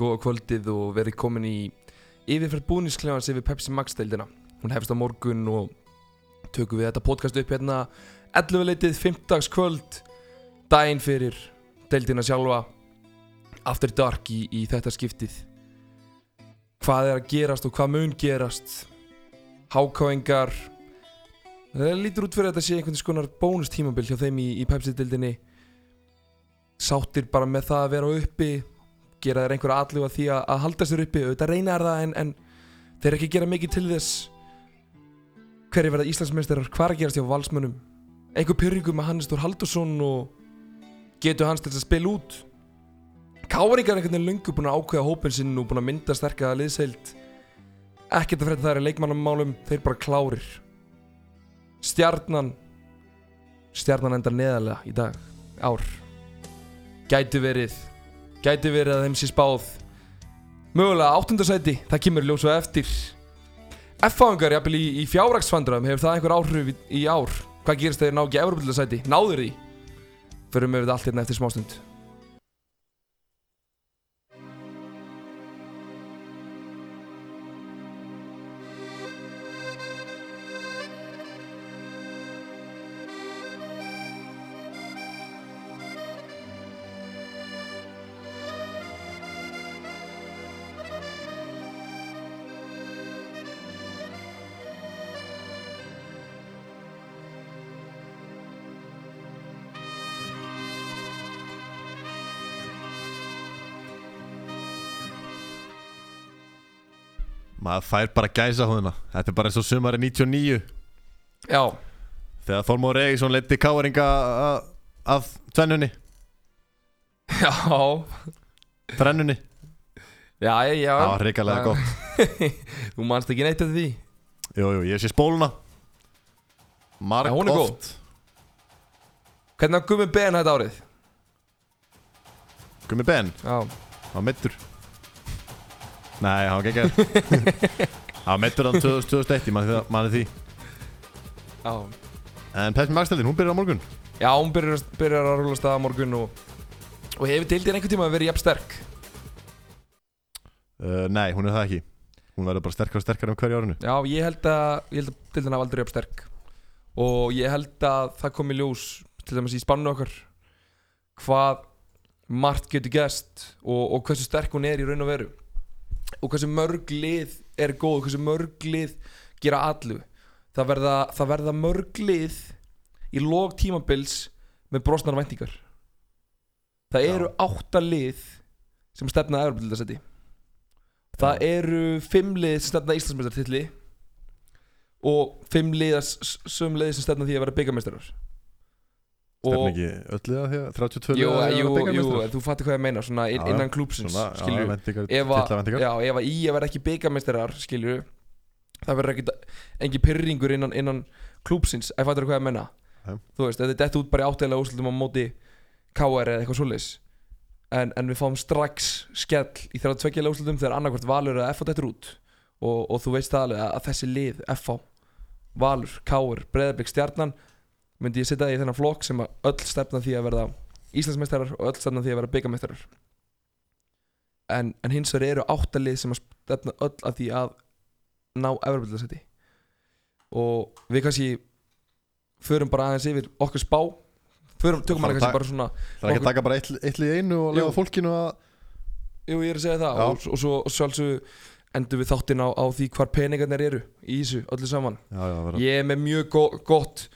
góða kvöldið og verið komin í yfirferð búnisklefans yfir Pepsi Max deildina. Hún hefst á morgun og tökum við þetta podcast upp hérna 11 leitið 15 kvöld daginn fyrir deildina sjálfa After Dark í, í þetta skiptið. Hvað er að gerast og hvað mun gerast? Hákáingar Það lítur út fyrir að þetta sé einhvern skonar bónustímabil hjá þeim í, í Pepsi-dildinni Sáttir bara með það að vera uppi Gera þér einhverja allu að því að, að halda sér uppi. Auðvitað reyna er það en, en þeir ekki gera mikið til þess Hverju verða Íslandsmeisterar, hvað er að gerast hjá valsmönnum. Einhver pyrringu með Hannes Þór Haldursson og getur hans til þess að spila út. Káringar er einhvern veginn lungu búin að ákveða hópin sinn og búin að mynda sterkaða liðseild Ekkert að fredda það er leikmannamálum, þeir bara klárir. Stjarnan Stjarnan endar neðalega í dag Ár. Gæti verið Gæti verið að þeim sé spáð Mögulega áttundasæti Það kemur ljós og eftir. F-fáingar jafnvel í, í fjárraksfandram Hefur það einhver áhrif í, í ár? Hvað gerist þegar ná ekki Európa-sæti Náður því? Förum við þetta allt hérna eftir smástund maður fær bara gæsa hóðuna þetta er bara eins og sumari 99 Já. Þegar Þormóður Eiríksson leiti káringa að tvennunni. Já. Þrennunni, Já, já, já. Það var hrikalega gott. Þú manst ekki neitt af því? Jú, jú, ég sé spóluna. Marg er góð. oft Hvernig var Gummi Ben þetta árið? Gummi Ben, Já. Hann var mittur nei, hann var ekki hann var mittur hann 2001 manni man því Já. En Pepsi Max-deldin, hún byrjar á morgun. Já, hún byrjar, byrjar að rúla stað á morgun og, og hefur deildin einhvern tíma verið jafn sterk? Uh, nei, hún er það ekki. Hún verður bara sterkar og sterkar um hverju árinu. Já, ég held að, ég held að deildin hafa aldrei jafn sterk. Og ég held að það komi ljós til dæmis í spannu okkar hvað margt getur gæst og, og hversu sterk hún er í raun og veru og hversu mörg lið er góð hversu mörg lið gera allu það verða, það verða mörg lið í lóg tímabils með brosnar væntingar. Það Já. eru átta lið sem stefna að Evropildasæti það eru fimm lið sem stefna Íslandsmeistartilli og fimm lið söm lið sem stefna því að vera byggameistarar stefn ekki öll liða því að 32 Jú, jú, jú, þú fattir hvað ég meina svona inn, já. innan klúpsins skilju ef að, í að vera ekki byggameistarar skilju það verður ekki engin pyrringur innan, innan klúpsins ef fattir hvað ég meina. Já. þú veist, þetta er dett út bara í áttilega úrslutum á móti KR eða eitthvað svoleiðis. En, en við fáum strax skell í þeirra tveggjulega úrslutum þegar annarkvort Valur eða FH dettur út. Og, og þú veist það alveg að, þessi lið FH, Valur, KR, Breiðarblik, Stjarnan myndi ég setja það í þennan flokk sem öll stefna því að verða Íslandsmeistarar og öll stefna því að verða byggameistarar en, en hins vegar eru áttalið sem að stefna öll að því að ná Evropadeildarsæti og við kannski förum bara aðeins yfir okkar spá. Förum, tökum að kannski bara svona Það er ekki að taka bara eitt, eitt lið í einu og lega fólkinu að jú ég er að segja það. Og, og svo sjálfsög endur við þáttinn á, á því hvar peningarnir eru í þessu öllu saman. Já, já, ég er með mjög go gott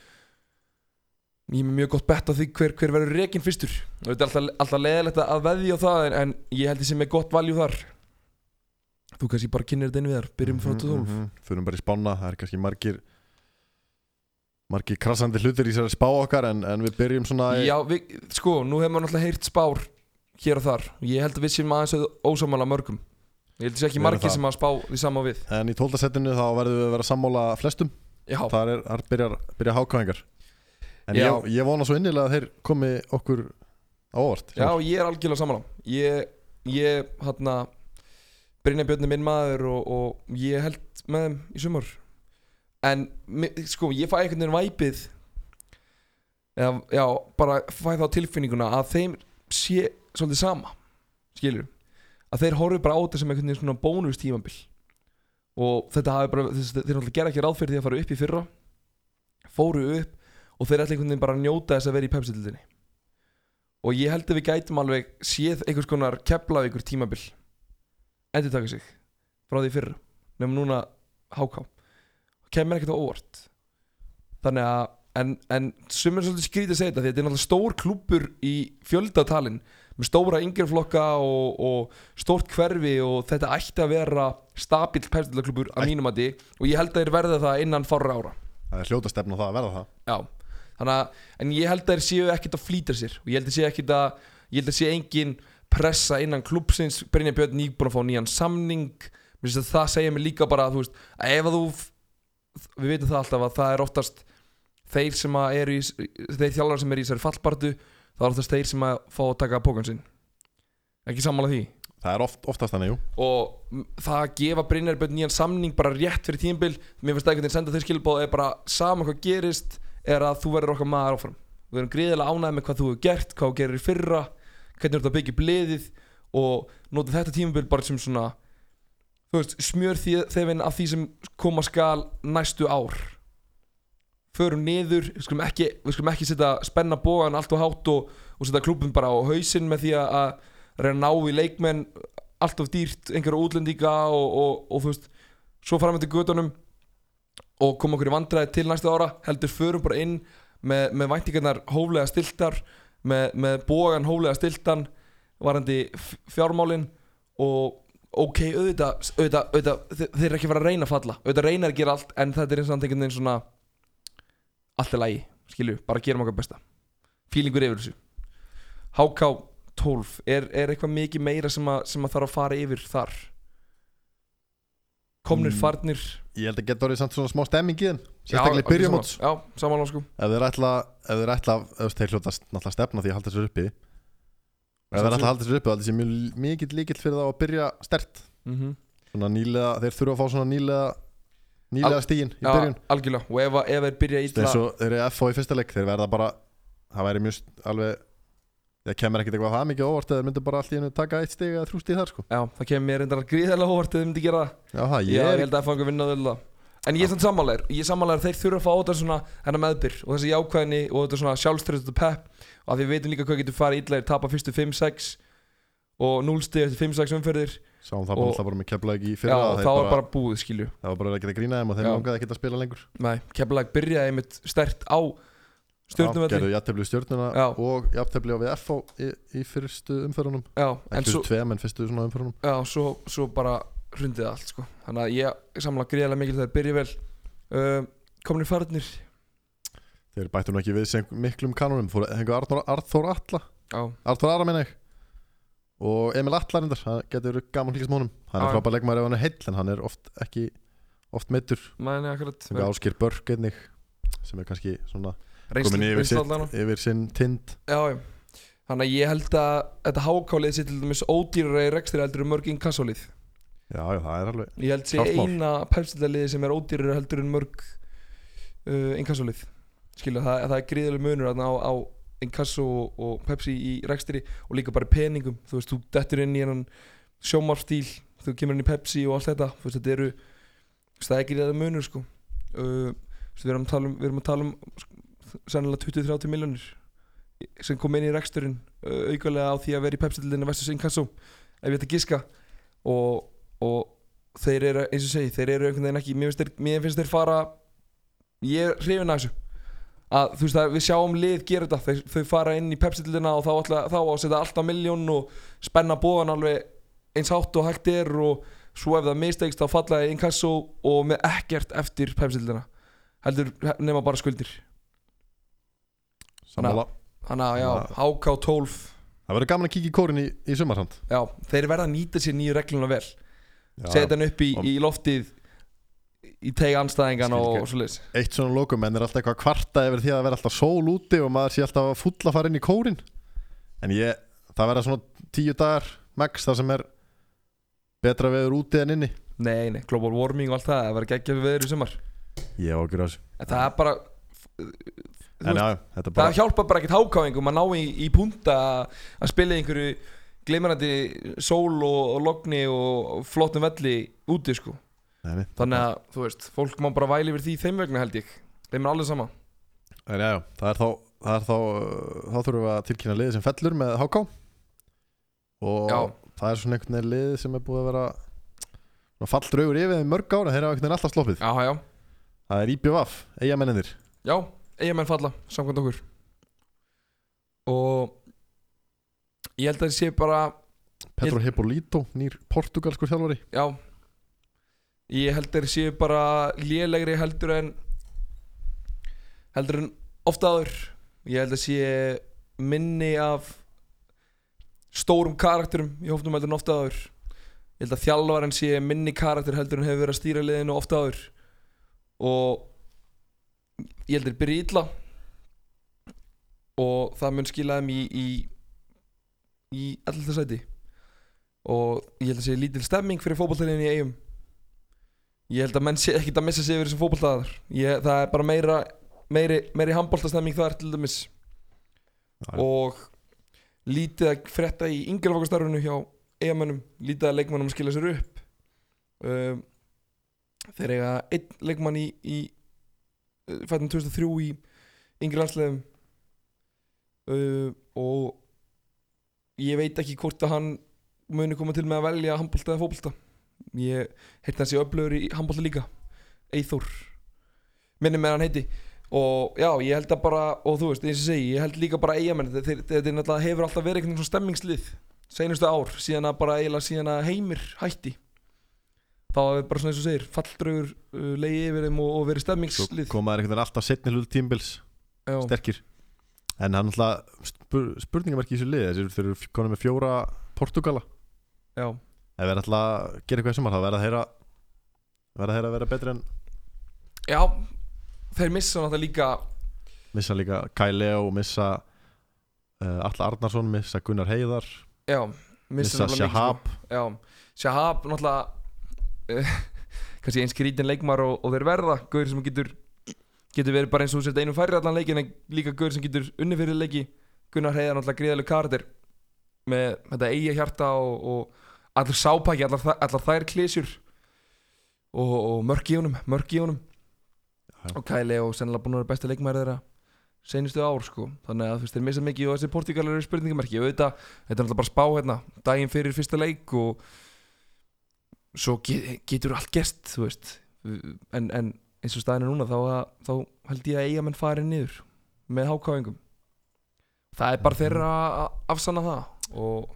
ég er með mjög gott bett á því hver, hver verður rekin fyrstur. Og þetta er alltaf, alltaf leðilegt að veðja á það en, en ég held ég sem er gott valjú þar. Þú kannski bara kynir þetta inn við þar byrjum frá 12 Mhm, mhm. Förum bara í spána, það er kannski margir margir krassandi hlutir í sér spá okkar en, en við byrjum svona í- já, við, sko, nú hefur maður náttúrulega heyrt spár hér og þar. Ég held að við séum aðeins ósamála mörgum. Ég held að sé ekki Við margir það. sem að spá því sama við. En í tóltasettinu þá verðum við að vera sammála flestum. Já, Það er, er byrjar, byrjar hákáðingar En Já. ég, ég vona svo innilega að þeir komi okkur á óvart. Já, ég er algjörlega samála ég, ég, hérna Brynja Björn er minn maður og, og ég held með þeim í sumar. En, sko, ég fæ einhvern veginn væpið eða, já, bara fæ þá tilfinninguna að þeim sé svolítið sama skilur að þeir horfi bara á þetta sem einhvern veginn svona bónus tímabil. Og þetta hafi bara þeir náttúrulega gera ekki ráð fyrir því að fara upp í fyrra fóru upp og þeir ætla einhvern veginn bara að njóta þess að vera í pepsitildinni og ég held að við gætum alveg séð einhvers konar kepla ykkur tímabil. Endur taka sig frá því í fyrra nefnum núna háká kemur ekkert á óvart. Þannig að en, en sumir er svolítið skrítið að segja þetta því að þetta er náttúrulega stór klúpur í fjöldatalinn með stóra yngjörflokka og, og stórt hverfi og þetta ætti að vera stabill pepsitildaklúpur að mínum að og ég held að þeir verða það innan fárra ára. Það er hljóta stefn á það að verða það. Já, þannig að, en ég held að þeir séu ekkert að flýta sér. Og ég held að sé ekkert að, ég held að sé engin pressa innan klúpsins, Brynja Björn nýbúin að fá nýjan samning, mér finnst að það segja mér líka bara, þú veist, að ef að þú, við veitum það alltaf að það er oftast þeir sem að eru í, þeir þjálfar sem eru í þessari fallbartu, það er oftast þeir sem að fá að taka pókan sinn, ekki sammála því? Það er oft, oftast þannig, jú. Og það að gefa Brynjar Björn nýjan samning bara rétt fyrir tímabil mér finnst það einhvern veginn senda þeir skilbóð er bara sama hvað gerist er að þú verður okkar maður áfram. Við erum gríðilega ánægð með hvað þú hefur gert hvað þú gerir fyrra hvernig þú ert að byggja upp liðið og nota þetta tímabil bara sem svona veist, smjör þefinn af því sem koma skal næstu ár. Förum niður við skulum ekki, ekki setja spenna bógan allt og hátt og, og setja klubin bara á hausinn með því að reyna að ná í leikmenn allt of dýrt, einhverja útlendinga og, og, og þú veist, svo fara með til gödunum og koma okkur í vandræði til næstu ára, heldur förum bara inn með, með væntingarnar hóflega stiltar með, með bógan hóflega stiltan varandi fjármálin og ok, auðvitað, auðvitað, auðvitað þe- þeir eru ekki fara að reyna að falla. Auðvitað reyna að gera allt, en þetta er eins og einhvern veginn svona allt er lægi, skilju, bara gerum okkar besta. Fílingur yfir þessu. HK 12, er, er eitthvað mikið meira sem að, sem að þarf að fara yfir þar komnir Mm. farnir. Ég held að geta orðið samt svona smá stemming í þeim Sérstaklega í byrjumóts já, samanlá sko. Ef þeir ætla, ef þeir ætla ef þeir hljóta náttúrulega stefna því að halda þessu uppi. Ef þeir ætla að halda þessu uppi þá ég sé mjög mikill líkill fyrir þá að byrja stert mm Svona nýlega, þeir þurfa að fá svona nýlega Nýlega stígin í já, byrjun. algjörlega, og ef, ef þeir byrja og þeir eru FO í fyrsta leik Þeir verða bara, það væri mjög alveg Það kemur ekkert eitthvað það mikið á óvart eða þeir myndu bara allt í hennu taka eitt stig eða þrjú stig þar sko. Já, það kemur mér reyndar gríðarlega hóvart ef þeir myndi gera það. Já, það, Já, ég ég er held að fanga að vinna þau En ég er samt sammálaður Ég er sammálaður að þeir þurfa að fá þetta svona Hennar meðbyr og þessi jákvæðni og þetta svona sjálfströð og pepp. Og að við veitum líka hvað getur farið illa þeir tapa fyrstu 5-6 og 0 stig eftir 5-6 umferðir. Sáum það bara bara með keflaðið í Já, fyrra þeir þá er bara, bara búið skilju. Það var bara að geta grína þeim og þeim Já. langaði ekki að spila lengur. Nei, Keflag byrjaði einmitt stert á Já, stjórnuvelli Gerðu jafntefli stjórnuna Já. og jafntefli á við FO í, í fyrstu en Ekki fyrstu tveim en fyrstu svona umferðunum. Já, svo, svo bara hrundið allt sko. Þannig að ég samla gríðarlega mikil þegar byrja vel. Uh, Komnir farnir. Þeir bættu nú ekki við sem miklum kanunum Fóru hengur Arnór, Arþór Alla Já, Arþór Ara meina ég. Og Emil Atlarindar, það getur verið gaman líka smónum Hann er já. frábær leikmaður ef hann er heill En hann er oft ekki Oft Sem Áskir Börk einnig Sem er kannski svona komin yfir, sitt, yfir sinn tind. Já, Þannig að ég held að þetta hákálið sé til dæmis ódýrara í rekstri heldur en mörg inkassolið Já, já, það er alveg Ég held sé eina pepsildaliði sem er ódýrara heldur en mörg uh, inkassolið Skilja, það, það er gríðileg munur á, á inkasso og, og pepsi í rekstri og líka bara peningum. Þú veist, þú dettur inn í hennan sjómarstíl þú kemur inn í pepsi og allt þetta. Þú veist, þetta eru það er gríðileg munur sko. Uh, við erum að tala um, við erum að tala um sennilega 20-30 miljonir sem kom inn í reksturinn aukalega á því að vera í pepsildinni versus inkasso ef ég ætti að giska. Og, og þeir eru eins og segi, þeir eru einhvern veginn ekki mér finnst þeir, mér finnst þeir fara ég er hrifin að þessu. Að þú veist að við sjáum lið gera þetta þau, þau fara inn í pepsildina og þá, ætla, þá á að setja alltaf miljón og spenna bóðan alveg eins hátt og hægt er og svo ef það mistegst þá falla í inkasso og með ekkert eftir pepsildina heldur nema bara skuldir Sammála. Þannig að já, Já. HK 12 Það verður gaman að kíkja í kórin í, í sumarsamt Já, þeir verða að nýta sér nýju regluna vel. Setja hann upp í, í loftið í teg anstæðingan og, ekki. og svo leiðis Eitt svona lokum en er alltaf eitthvað að kvarta yfir því að það verður alltaf sól úti og maður sé alltaf að fara inn í kórin. En ég, það verða svona tíu dagar max þar sem er betra veður úti en inni. Nei, nei, global warming og allt það Það verður geggjað veður í sumar. Ég á ekki ráðs En það er bara veist, já, er Það bara hjálpa bara ekkert hákáingum að ná í, í punta að spila einhverju glimrandi sól og, og logni og flottum velli úti sko. Nei, þannig að þú veist, fólk má bara væli yfir því þeim vegna held ég. Þeim er allir sama. En já, já, það er þá, það er þá þá þurfum við að tilkynna liðið sem fellur með HK og Já. það er svona einhvern veginn liðið sem er búið að vera svona falldraugur yfir þeim mörg ára þeir hafa einhvern veginn alltaf sloppið. Það er IBVF, eigamennir já, eigamenn falla samkvæmt okkur. Og ég held að það sé bara Petro Hippolito, nýr portugalskur þjálfari. Já. Ég held að það sé bara lélegri heldur en heldur en ofta áður. Ég held að sé minni af stórum karakterum í hófnum heldur en ofta áður. Ég held að þjálfarinn sé minni karakter heldur en hefur verið að stýra liðinu ofta áður. Og ég held að þeir byrja illa. Og það mun skila þeim í í, í alltaf sæti. Og ég held að sé lítil stemming fyrir fótballtælinni í eigum ég held að menn sé ekkert að missa sig yfir þessum fótballtæðar það er bara meira meiri, meiri handbóltastemming þar til dæmis. Já. og lítið að frétta í yngrefokastarfinu hjá eigamönnum, lítið að leikmannum skila sér upp. Um, þeir eiga einn leikmann í, í uh, fættum 2003 í yngri landsleðum uh, og ég veit ekki hvort að hann muni koma til með að velja handbólta eða fótbolta. Ég heiti hans í öflögur í handbólta líka. Eithor minni með hann heiti. Og já, ég held að bara, og þú veist, eins og segi ég held líka bara eigamenn, þetta hefur alltaf verið einhvern svona stemmingslið seinustu ár, síðan að bara eiginlega síðan að heimir hætti þá er bara svona eins og segir falldraugur uh, leiði yfir þeim og, og verið svo stemmingslið komaður einhvern veginn alltaf setni hlut tímbils já, sterkir. En hann alltaf spur, spurningamarki í þessu liði þessi þeir eru konum með fjóra Portugala já, ef þeir ætla að gera eitthvað í sumar þá verða að verða þeir að vera betri en já þeir missa náttúrulega líka missa líka Kai Leo missa uh, Alla Arnarsson missa Gunnar Heiðar já, missa mikið, Shahab. sko. já, Shahab náttúrulega uh, kannski eins skrítin leikmar og, og þeir verða. Gaur sem getur getur verið bara eins og sért einu færri allan leikin en líka gaur sem getur unni fyrir leiki. Gunnar Heiðar náttúrulega gríðalega karakter með þetta eigi hjarta og, og allir sápæki, allar, allar þær klísjur og, og mörk í honum mörk í honum. Og Kæli og sennilega búin að vera besti leikmæri þeirra seinustu ár sko. Þannig að þú veist þeir missa mikið og þessi Portugal eru spurningamerki. Og þetta, þetta er náttúrulega bara spá hérna daginn fyrir fyrsta leik og svo get, getur allt gest þú veist. En, en eins og staðinu núna þá, að, þá held ég að eiga menn farið niður með hákáingum það er bara þeirra að afsanna það og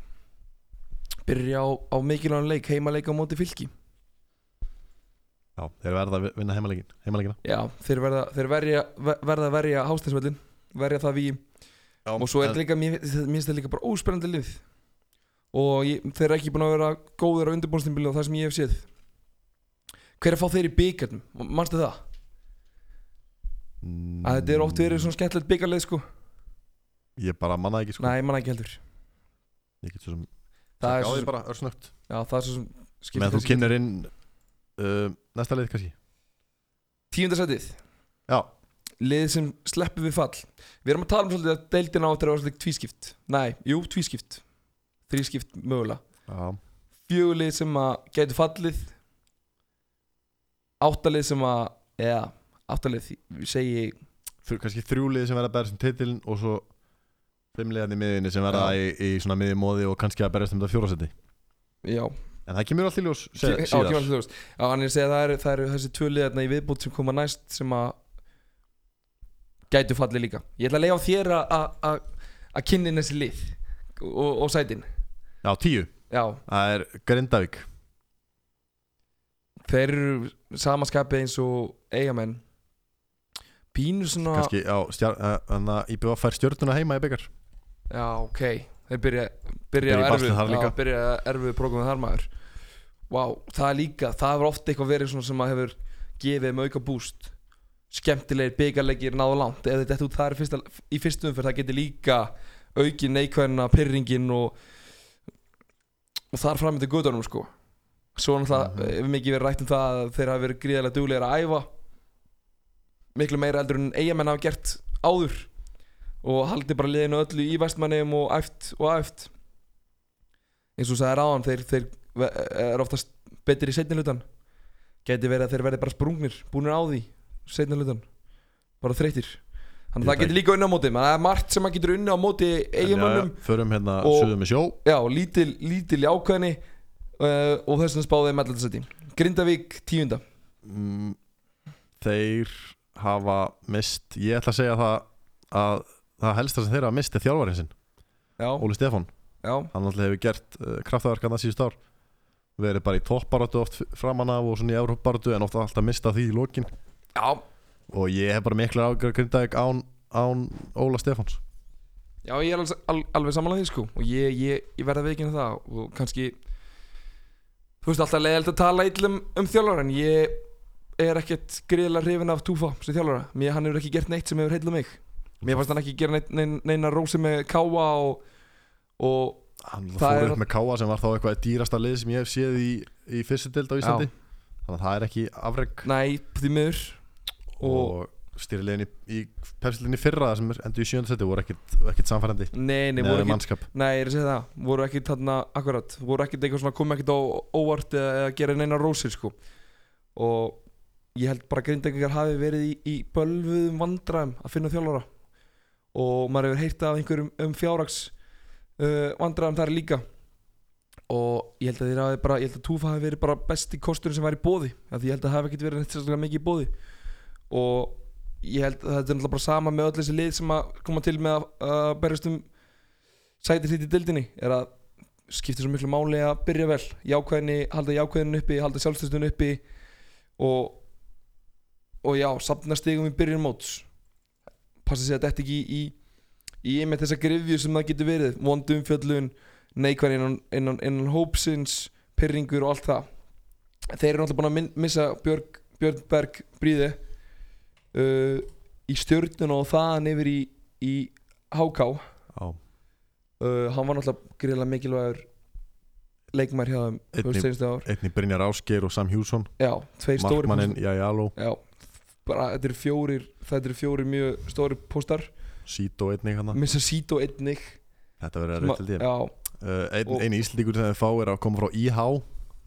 byrja á, á mikilvægum leik heimaleik á móti fylki. Já, þeir verða að vinna heimalegin heimalegina já, þeir verða, þeir verja, ver- verða að verja hástæðsvöldin verja það við Já, og svo er þetta líka, mér finnst þetta líka bara óspennandi lið og ég, þeir eru ekki búin að vera góðir á undirbúinstimbili og það sem ég hef séð. Hver er að fá þeir í byggarnum, mannstu það? mm, að þetta er oft verið svona skemmtilegt byggarlið sko. Ég bara manna ekki sko. Nei, manna ekki heldur. Ég get svo sem það er svo sem, bara örsnögt já, það er svo sem Meðan þú kynir inn uh, Næsta leið kannski. Tíundasætið, Já, lið sem sleppur við fall. Við erum að tala um svolítið að deildin á þetta er svolítið tvískipt. Nei, jú, tvískipt þrískipt mögulega. Já, fjögulið sem að gætu fallið. Áttalið sem að eða áttalið segi Þrjú- kannski þrjúlið sem verða að berjast um titilin og svo fimmliðan í miðinni sem verða Já. í, í svona miðjumóði og kannski að berjast um þetta fjórasetti já, En það kemur allt í ljós síðar. kemur alltaf ljóst. já hann er að segja að það eru, það eru þessi tvö liðarna í viðbútt sem koma næst sem að gætu fallið líka. Ég ætla að leiða á þér að- að að- að kynni þessi lið og, og sætin Já, tíu. Já, Það er Grindavík. Þeir eru samaskapið eins og eigamenn pínu svona Kannski, já, stjar, uh, Þannig að IBF fær stjörnuna heima í byggar. Já, ok. Þeir byrja, byrja, Byrja erfið líka. Já, byrja erfið prógramið þar maður. Vá, það er líka Það hefur oft eitthvað verið svona sem að hefur gefið þeim auka búst. Skemmtilegir byggarleikir náðu langt. Ef þetta út það er fyrsta, í fyrstu umferð Það getur líka aukin neikvæðina Pyrringin og Og þar fram með guðunum sko. Svo náttúrulega Mhm. hefur mikið verið rætt um það að Þeir hafa verið gríðarlega duglegir að æfa. Miklu meira eldur en eigamenn hafa gert áður. Og haldi bara liðinu öllu í vestmannum og æft og æft. Eins og þú sagði ráðan þeir, þeir ve- er oftast betri í setni hlutan geti verið að þeir verði bara sprungnir búinir á því setni hlutan bara þreytir þannig að það getur líka unni á móti það er margt sem maður getur unni á móti eiginmönnum Förum hérna suðum með sjó. Já, lítil, lítil jákvæðni uh, og þess vegna spáði með allarsæti Grindavík tíunda. Mm, Þeir hafa mist Ég ætla að segja það að það helsta sem þeir hafa mist er þjálfarinn sinn Óli Stefán. Já, hann alltaf hefur gert uh, kraftaverkan það síðust ár. Verið bara í toppbaratu oft framan af og svona í Európaratu en ofta alltaf mista því í lokin. Já, og ég hef bara mikla ágjör grindaðik án, án Óla Stefáns. Já ég er alveg, al, alveg samanlega því sko. Og ég, ég, ég verða veikinn það. Og kannski þú veist alltaf leiðilegt að tala illum um þjálfara en ég er ekkert greiðilega hrifin af Túfa sem þjálfara. Mér hann hefur ekki gert neitt sem hefur heillað mig. Mér fannst hann ekki gera neitt, neina, neina rósi með káa og, og hann fór upp með Káa sem var þá eitthvað dýrasta lið sem ég hef séð í, í fyrstu dild á Íslandi. Þannig að það er ekki afreg næ, því miður og, og stýrilegin í, í pepsilinni fyrra sem endur í sjöndasetti voru ekkit samfærandi nei, nei, voru mannskap. Nei, ég er að segja það, voru ekki þarna akkurat, voru ekki eitthvað svona komið ekkert á óvart eða, eða gera neina rósir sko. Og ég held bara að grindagingar hafi verið í, í bölvuðum vandræðum að finna þjálfara. Og maður hefur heyrt af einhverjum um fjárrags uh, vandræðum þar líka. Og ég held að þeir hafi bara, ég held að Túfa hafi verið bara besti kostur sem var í bóði því ég held að það hafi ekkert verið neitt sérstaklega mikið í bóði og ég held að þetta er náttúrulega bara sama með öll þessi lið sem að koma til með að, að berjast um sæti sitt í dildinni er að skiptir svo miklu máli að byrja vel. Jákvæðinni, halda jákvæðinu uppi halda sjálfstöðstun uppi og og já, safna stigum í byrjun móts. Passa sig að þetta ekki í, í, með þessa grifju sem það getur verið. Vondum fjöllun, neikvæðin innan, innan, innan hópsins, pyrringur og allt það. Þeir eru náttúrulega búin að missa Björn Berg Bríði uh, í stjörnun og þaðan yfir í, í HK Já. uh, hann var náttúrulega greiðlega mikilvægur leikmær hjá þeim einni, Brynjar Ásgeir og Sam Hjússon. Já, tveir stóri markmannin Jajalo, þetta eru fjórir þetta eru fjórir mjög stóri póstar. Sito einnig hana missa sít og einnig. Þetta verður að- ég. já, uh, ein, Og- eini íslendingur sem þeir fá er að koma frá IH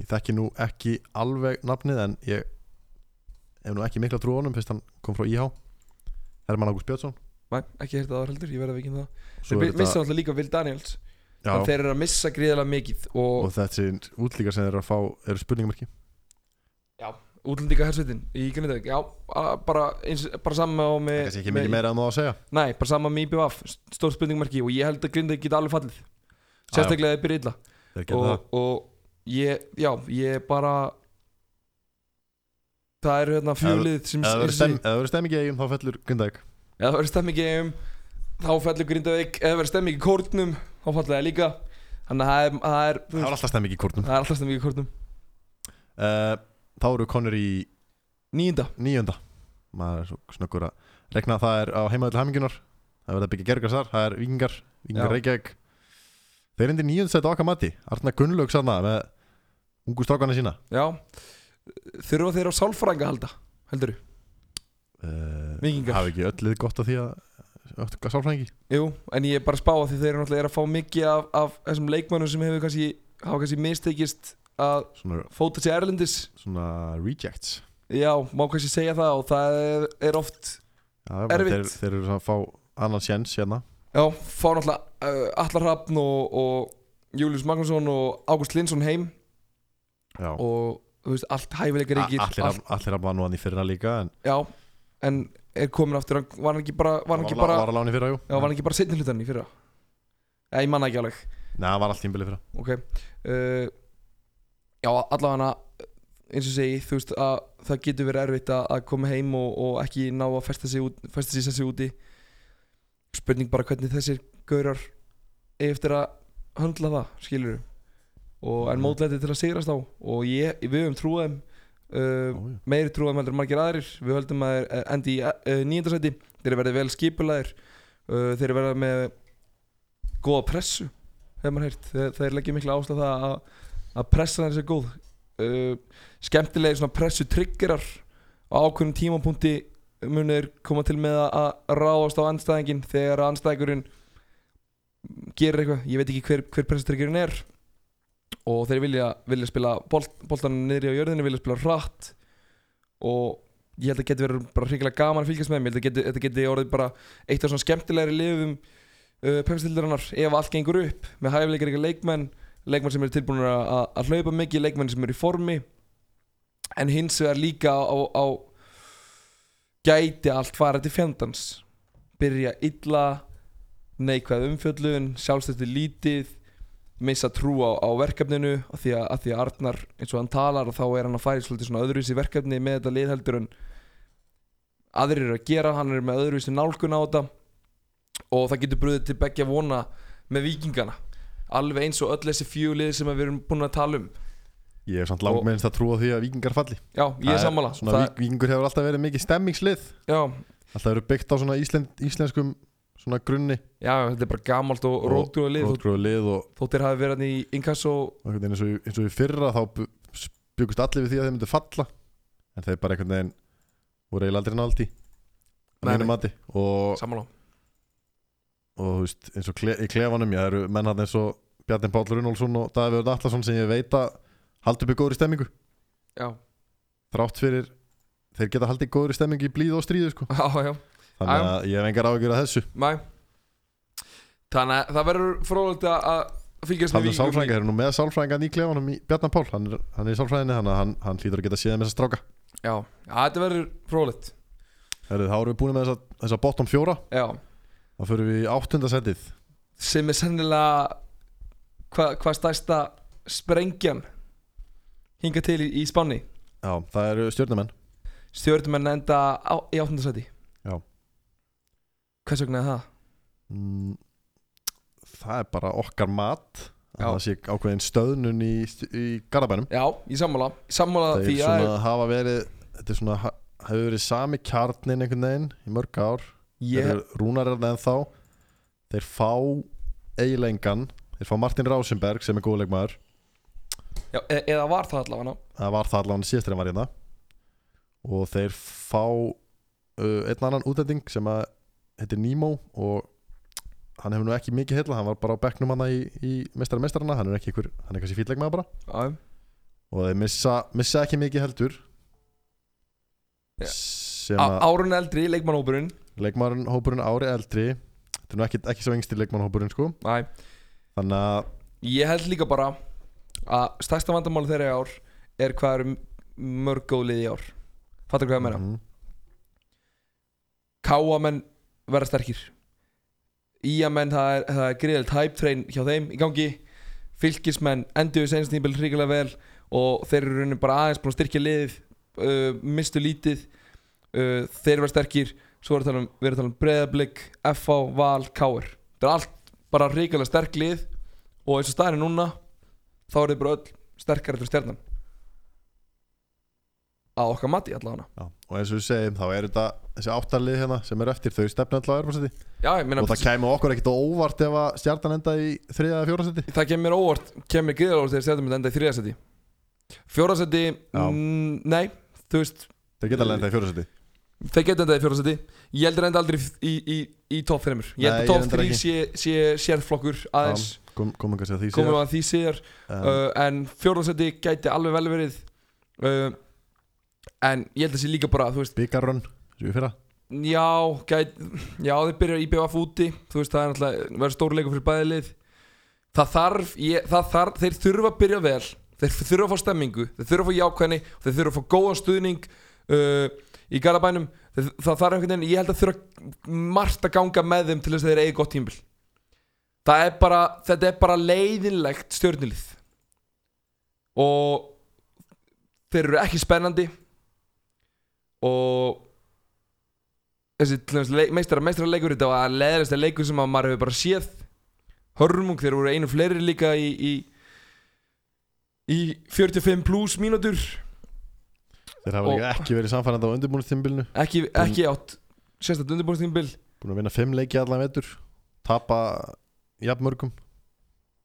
ég þekki nú ekki alveg nafnið en ég hef nú ekki mikla trú á honum fyrst hann kom frá IH Herman Ágúst Björnsson. Næ, ekki hérta það heldur, ég verði að vikið það. Þeir er missa náttúrulega líka Vil Daniels. Já, en þeir eru að missa gríðilega mikið og, og þessi útlíkar sem þeir eru að fá eru spurningamarki útlendinga hersveitin í Grindavík. Já, bara, eins, bara sama á með, kannski ekki mikið meira en það að segja. Nei, bara sama með IBVF, stór spurningmarki og ég held að Grindavík geta alveg fallið. Sérstaklega þeir byrja illa. Og, það. og ég, já, ég bara það eru hérna fjölið sem ef það verður sem- stem, ef það verður stemmingi í eigum þá fellur Grindavík. Ef það verður stemming í eigum þá fellur Grindavík, ef það verður stemming í kórnum þá fallið það líka. Þannig að það er, það er, alltaf stemmingi í kórnum. Það er alltaf stemming í kórnum. Uh, þá eru konur í nýjunda, nýjönda maður er svo snöggur að rekna að það er á heimaðil hamingunar það verður að byggja gergar þar, það er vikingar vikingar. Reykjavík. Þeir indi nýjönd sæti okkar mati Arna Gunnlaug sanna með ungu strákana sína. Já þurfa þeir á sálfrænga að halda heldur uh, Víkingar. hafi ekki öll lið gott af því að að sálfræðingi Jú, en ég er bara að spá að þeir eru náttúrulega eru að fá mikið af, af þessum leikmönnum sem hefur kannski, hafa kannski mistekist að svona, fóta sér erlendis svona rejects Já, má kannski segja það og það er, er oft Já, Erfitt. þeir, þeir eru að fá annan sjens hérna Já, fá náttúrulega uh, Allar Hrafn og, og Július Magnússon og Ágúst Lindsson heim Já. og veist, allt hæfileika A- ríkir allir, allt, allir að nú hann í fyrra líka en Já, en er komin aftur hann- var hann ekki bara var hann ekki var, bara, var í fyrra, já, var hann ekki bara setni hlutan í fyrra? Já, ég manna ekki alveg. Nei, það var allt tímbili fyrra. Ok uh, já allavega eins og segi þú veist að það getur verið erfitt að, koma heim og, og ekki ná að festa sig, út, festa sig sessi úti. Spurning bara hvernig þessir gaurar eftir að höndla það skilur og en Mhm. mótlæti til að sigrast á. Og ég, við höfum trúið þeim uh, meiri trúið heldur margir aðrir. Við höldum að þeir eh, endi í uh, nýjöndarsæti þeir verði vel skipulæðir uh, þeir verða með góða pressu hefur maður heyrt. Þeir, þeir leggja mikla áslag það að, að pressa þeir sér góð. Uh, skemmtilegi svona pressu triggerar á ákveðnum tímapunkti munir koma til með að, að ráðast á anstæðingin þegar anstæðingurinn gerir eitthvað, ég veit ekki hver, hver pressu triggerin er og þeir vilja, vilja spila bolt, boltanum niðri á jörðinni, vilja spila hratt. Og ég held að geti verið bara hrigilega gaman að fylgjast með þeim. ég held að geti, þetta geti orðið bara eitt af svona skemmtilegri liðum uh, pepstildarinnar ef allt gengur upp. Með hæfileikar ykkur leikmenn leikmenn sem eru tilbúin að, hlaupa mikið leikmenn sem eru í formi. En hins vegar líka á, á gæti allt fara til fjandans. Byrja illa neikvæð umfjöllun sjálfstötti lítið missa trú á, á verkefninu af því því að Arnar eins og hann talar og þá er hann að færi svolítið svona öðruvísi verkefni með þetta liðheldur en aðrir eru að gera hann er með öðruvísi nálgun á þetta og það getur bröðið til begja vona með vikingana alveg eins og öll þessi fjöglið sem við erum búin að tala um. Ég hef samt langt meðinst að trúa því að vikingar falli. Já, ég er sammála. vikingur hefur alltaf verið mikið stemmingslið já, Alltaf verið byggt á svona íslend, íslenskum svona grunni. Já, þetta er bara gamalt og rótgróða lið. Rótgróðu lið og, þóttir hafi verið hann í inkasso eins og, í- eins og í fyrra þá byggust allir við því að þeir myndu falla. En þeir bara einhvern veginn voru eiginlega aldrei náldi á Nei, mínu nei. mati. Og, þú veist, eins og kle, í klefanum það eru menn hann eins og Bjarni Páll Runálsson og Davíð Allarsson sem ég veit að haldi uppi góðri stemmingu já, þrátt fyrir þeir geta haldið góðri stemmingu í blíð og stríðu sko. já, já, þannig að ég hef engar áhyggjur af þessu. Mæ þannig að það verður frólægt að að fylgjast Víkingum sálfræðinga, þeir eru nú með sálfræðingan í klefanum í Bjarni Pál, hann er, hann er í sálfræðinni þannig að hann, hann hlýtur að geta séð með þessa stráka. Já, já, þetta verður Heru, Þá erum við búin með þessa, þessa bottom fjóra. Já, þá fyrir við í áttundasendið sem er sennilega hvað hva stærsta sprengjan hinga til í, í Spáni. Já, það eru stjórnumenn stjórnumenn enda á, í áttundasæti Já. Hvers vegna er það? mm, Það er bara okkar mat að það sé ákveðin stöðnun í, í Garabænum já, í sammála. Sammála Það er að svona hafa verið þetta er svona, ha- hefur verið sami kjarnin einhvern veginn í mörg ár. Ég, Þeir rúnar er það ennþá. Þeir fá eiginlegan Þeir fá Martin Rásenberg sem er góðleikmaður já, e eða var það allavega? Það var það allan síðast þegar hann var hérna. Og þeir fá uh, einn annan útlending sem að heitir Nemo og hann hefur nú ekki mikið heilla hann var bara á bekknum hann í, í mestara mestarana hann er ekki ykkur, hann er kannski fýtleikmaður bara. Já, og þeir missa, missa ekki mikið heldur. Að árun eldri, leikmannhópurinn leikmaðurinn hópurinn ári eldri. Þetta er nú ekki, ekki svo yngstir leikmannhópurinn sko. Næ, þannig að ég held líka bara að stærsta vandamáli þeirra í ár er hvað eru mörg góð lið í ár. Fattar hvað ég meina? Mhm. Káamenn verða sterkir. Íamenn, það er, það er greiðilt hype train hjá þeim í gangi. Fylkismenn endur við senast nýbel ríkilega vel og þeir eru raunin bara aðeins búin að styrkja liðið uh, mistu lítið. Uh, þeir eru sterkir. Svo að tala um, við erum að tala um Breiðablик, FH, Val, Káir það er allt bara ríkilega sterk lið og eins og staðinu núna þá er þið bara öll sterkar eftir stjarnan að okkar mati allavega. Já, og eins og við segjum þá er þetta þessi áttarlið hérna sem er eftir þau stefna ég meina og það kæmi okkur ekkert óvart ef að stjarnan enda í þriða eða fjóra það kemur óvart kemur gríðar óvart þegar stjarnan myndi enda í þriðasæti fjórasæti, mm, nei þú veist, þeir geta enda í fjóra seti. Þeir geta endað í fjórasæti ég heldur enda aldrei í, í, í top 5 ég held Nei, að ég top reyndar 3 ekki. sé, sé sérflokkur aðeins. Kom, komum kannski að því við að því um, uh, en fjórasæti gæti alveg vel verið uh, en ég held að sé líka bara byggarrönn sem við fyrra. Já, gæt, já þeir byrja í BVF úti þú veist, það er náttúrulega verður stórleikur fyrir bæði lið. Það þarf, ég, það þarf þeir þurfa að byrja vel þeir þurfa að fá stemmingu, þeir þurfa að fá jákvæðni þeir þurfa að fá góðan stuðning uh, í Garabænum þeir, það þarf einhvern veginn, ég held að þurfa margt að ganga með þeim til þess að þeir eigi gott tímbil það er bara þetta er bara leiðinlegt stjórnilið. Og þeir eru ekki spennandi og þessi meistara meistara leikur þetta var leðilegsta leikur sem að maður hefur bara séð. Hörmung þeir voru einu fleiri líka í í, í 45 pluss mínútur. Þeir hafa líka ekki verið samfærandi á undirbúinustímbilinu ekki, ekki átt sérstætt undirbúrstímbil búin að vinna fimm leiki allan vetur. Tapa jafn mörgum.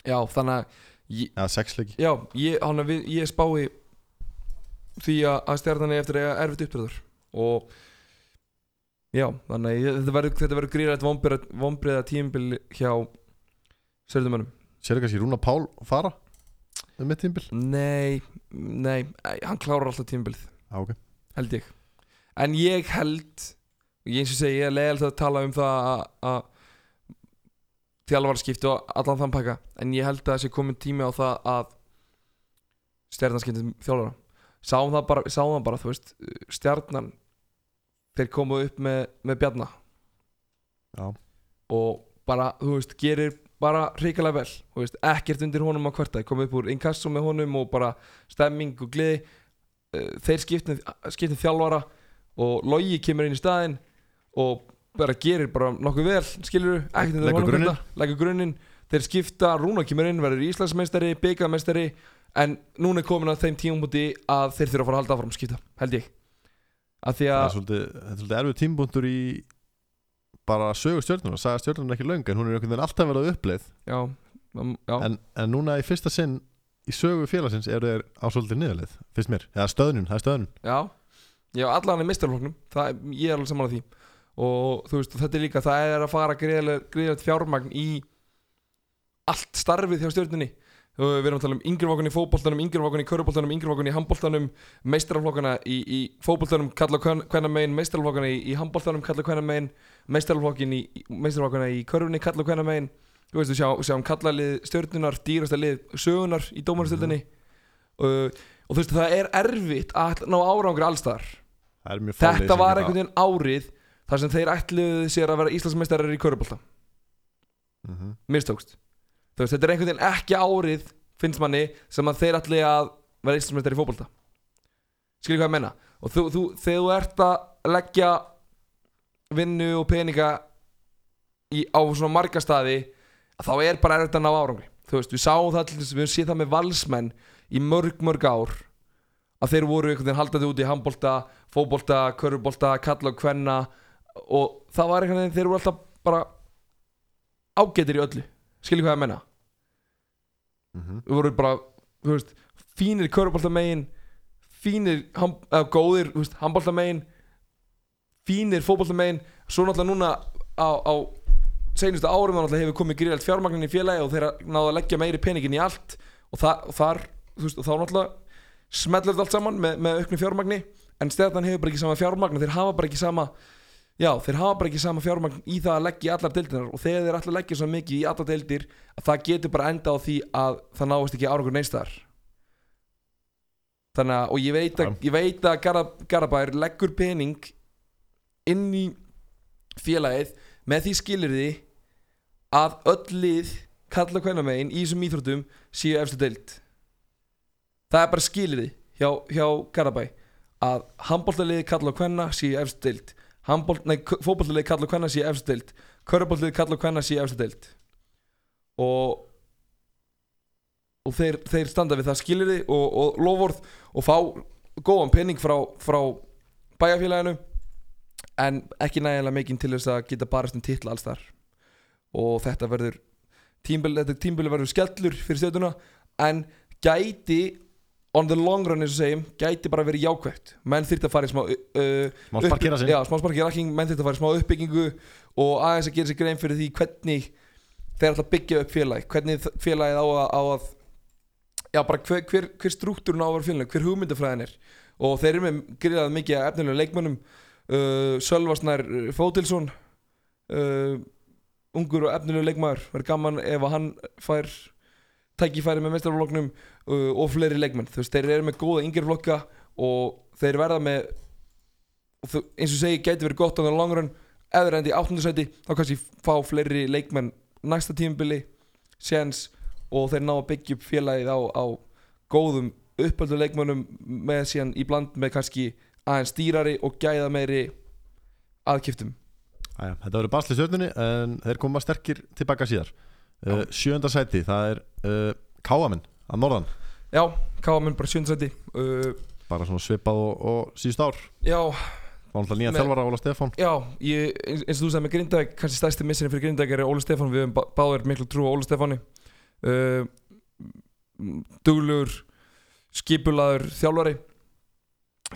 Já þannig að ég, eða sex leiki. Já ég, við, ég spái því að, stjarnan er eftir að eiga erfitt uppbröður og já þannig að ég, þetta verður gríðrætt vonbreiða tímbil hjá sérðumönnum sér kannski Rúna Pál fara um mitt tímbil Nei, nei, hann klárar alltaf tímabilið Já, ok. held ég. En ég held eins og segi, ég er leiðilegt að tala um það að- að þjálfarskipti og allan þann pakka en ég held að það sé komin tími á það að stjarnarskipti þjálfara sáum það bara, sáum það bara þú veist, stjarnan þeir komu upp með, með bjarna. Já, og bara, þú veist, gerir bara hrikalega vel, þú veist, ekkert undir honum á hverta, komið upp úr inkasso með honum og bara stemming og gleði. Eh, þeir skiptin, skiptin þjálfara og Logi kemur inn í staðinn og bara gerir bara nokkuð vel skilur ekkert undir honum grunninn. hverta, leggur grunninn. Þeir skipta, Rúna kemur inn, verður Íslandsmeistari byggameistari, en núna er komin að þeim tímumúti að þeir þurfa að fara að halda áfram skipta, held ég. Að því það að er svolítið, þetta er svolítið erfið tímbúndur í bara sögu stjórnuna, saga stjórnuna er ekki löng en hún er einhvern veginn alltaf verið á uppleið. Já, um, já, en, en núna í fyrsta sinn í sögu félagsins eru þeir á svolítið niðurleið fyrst mér, eða stöðnun, það er stöðnun. Já, já allan er mistarfloknum það, ég er alveg saman á því. Og veist, þetta er líka, það er að fara greiðilegt fjármagn í allt starfið hjá stjórnunni við erum að tala um yngrefokkan í fótboltanum yngrefokkan í köruboltanum, yngrefokkan í handboltanum meistaraflokkana í, í fótboltanum kalla hvenna megin, meistaraflokkana í, í handboltanum kalla hvenna megin, meistaraflokkin í körfunni kalla hvenna megin. Þú veist, við sjá, sjáum kallalið stjórnunar dýrasta lið sögunar í dómarastöldinni uh, og þú veist, það er erfitt að ná árangur allstar þetta var einhvern veginn árið þar sem þeir ætluðu sér að vera Íslandsmeistarar í körubólta veginn mistókst. þú veist, þetta er einhvern veginn ekki árið finnst manni sem að þeir ætli að vera Íslandsmeistar í fótbolta. Skilur hvað ég menna og þú, þú, þegar þú ert að leggja vinnu og peninga í, á svona marga staði þá er bara erfitt að ná árangri. Þú veist, við sáum það þess við höfum séð það með valsmenn í mörg mörg ár að þeir voru einhvern veginn haldaði út í handbolta, fótbolta, körfubolta, kalla og kvenna og það var einhvern veginn þeir voru alltaf bara ágætir í öllu skilur hvað ég menna við vorum bara, veist fínir körfuboltamegin fínir, eða góðir, handboltamegin fínir fótboltamegin svo náttúrulega núna á, á seinustu árum þá hefur komið gríðalt fjármagnin í félagi og þeir náðu að leggja meiri peningin í allt. Og, það, og þar, veist, og þá náttúrulega smellur þetta allt saman með, með auknu fjármagni. En stjarnan hefur bara ekki sama fjármagn þeir hafa bara ekki sama já, þeir hafa bara ekki sama fjármagn í það að leggja í allar deildinar og þegar þeir allar leggja svo mikið í allar deildir að það getur bara enda á því að það náist ekki árangur neistar þannig að, og ég veit að, ég veit að Garða, Garðabær leggur pening inn í félagið með því skilirði að öll lið kalla hvernig megin í þessum íþróttum séu efstu deild. Það er bara skilirði hjá, hjá Garðabæ að handbóltaliði kalla hvernig séu efstu deild Handbolt, nei, fótballtaliði kalla hvernig séu efstu deild. Körubóltaliði kalla hvernig séu efstu deild. Og og þeir, þeir standa við það skilirði og, og lofórð og fá góðan penning frá, frá bæjarfélaginu en ekki nægilega mikinn til þess að geta barast um titla alls þar og þetta verður tímbili verður skellur fyrir stjórnuna en gæti on the long run eins og segjum gæti bara verið jákvægt menn þyrfti að fara í smá uh, Má sparkera sig já, smá sparkera sig, menn þyrfti að fara í smá uppbyggingu og aðeins að gera sér grein fyrir því hvernig þeir ætla að byggja upp félag hvernig félagið á að, á að já bara hver, hver, hver struktúrun á að vera félag hver hugmyndafræðin er. Og þeir eru með gríðað mikið af efnilega leikmönnum. Uh, Sölvarsnær Fótilsson uh, ungur og efnilega leikmaður. Verður gaman ef hann fær tækifæri með meistarflokknum uh, og fleiri leikmenn. Þú veist, þeir eru með góða yngir flokka og þeir verða með og eins og segi, gæti verið gott á það langrun eða rendi í áttundasæti þá kannski fá fleiri leikmenn næsta tímabili séns og þeir ná að byggja upp félagið á, á góðum uppöldu leikmönnum með síðan í bland með kannski aðeins dýrari og gæða meiri aðkiptum Æja, þetta verður basli stjórnunni en þeir koma sterkir tilbaka síðar uh, Sjönda sæti, það er uh, Káamenn að norðan. Já, Káamenn bara sjöndsæti uh, bara svona svipað og, og síðust ár. Já, Fá náttúrulega nýja Með- þjálfara Óla Stefán. Já, ég, eins eins og þú sagði með Grindag kannski stærsti missinni fyrir Grindag er Óli Stefán. Við höfum bá- báðir miklu trú á Óli Stefáni. Duglegur skipulaður þjálfari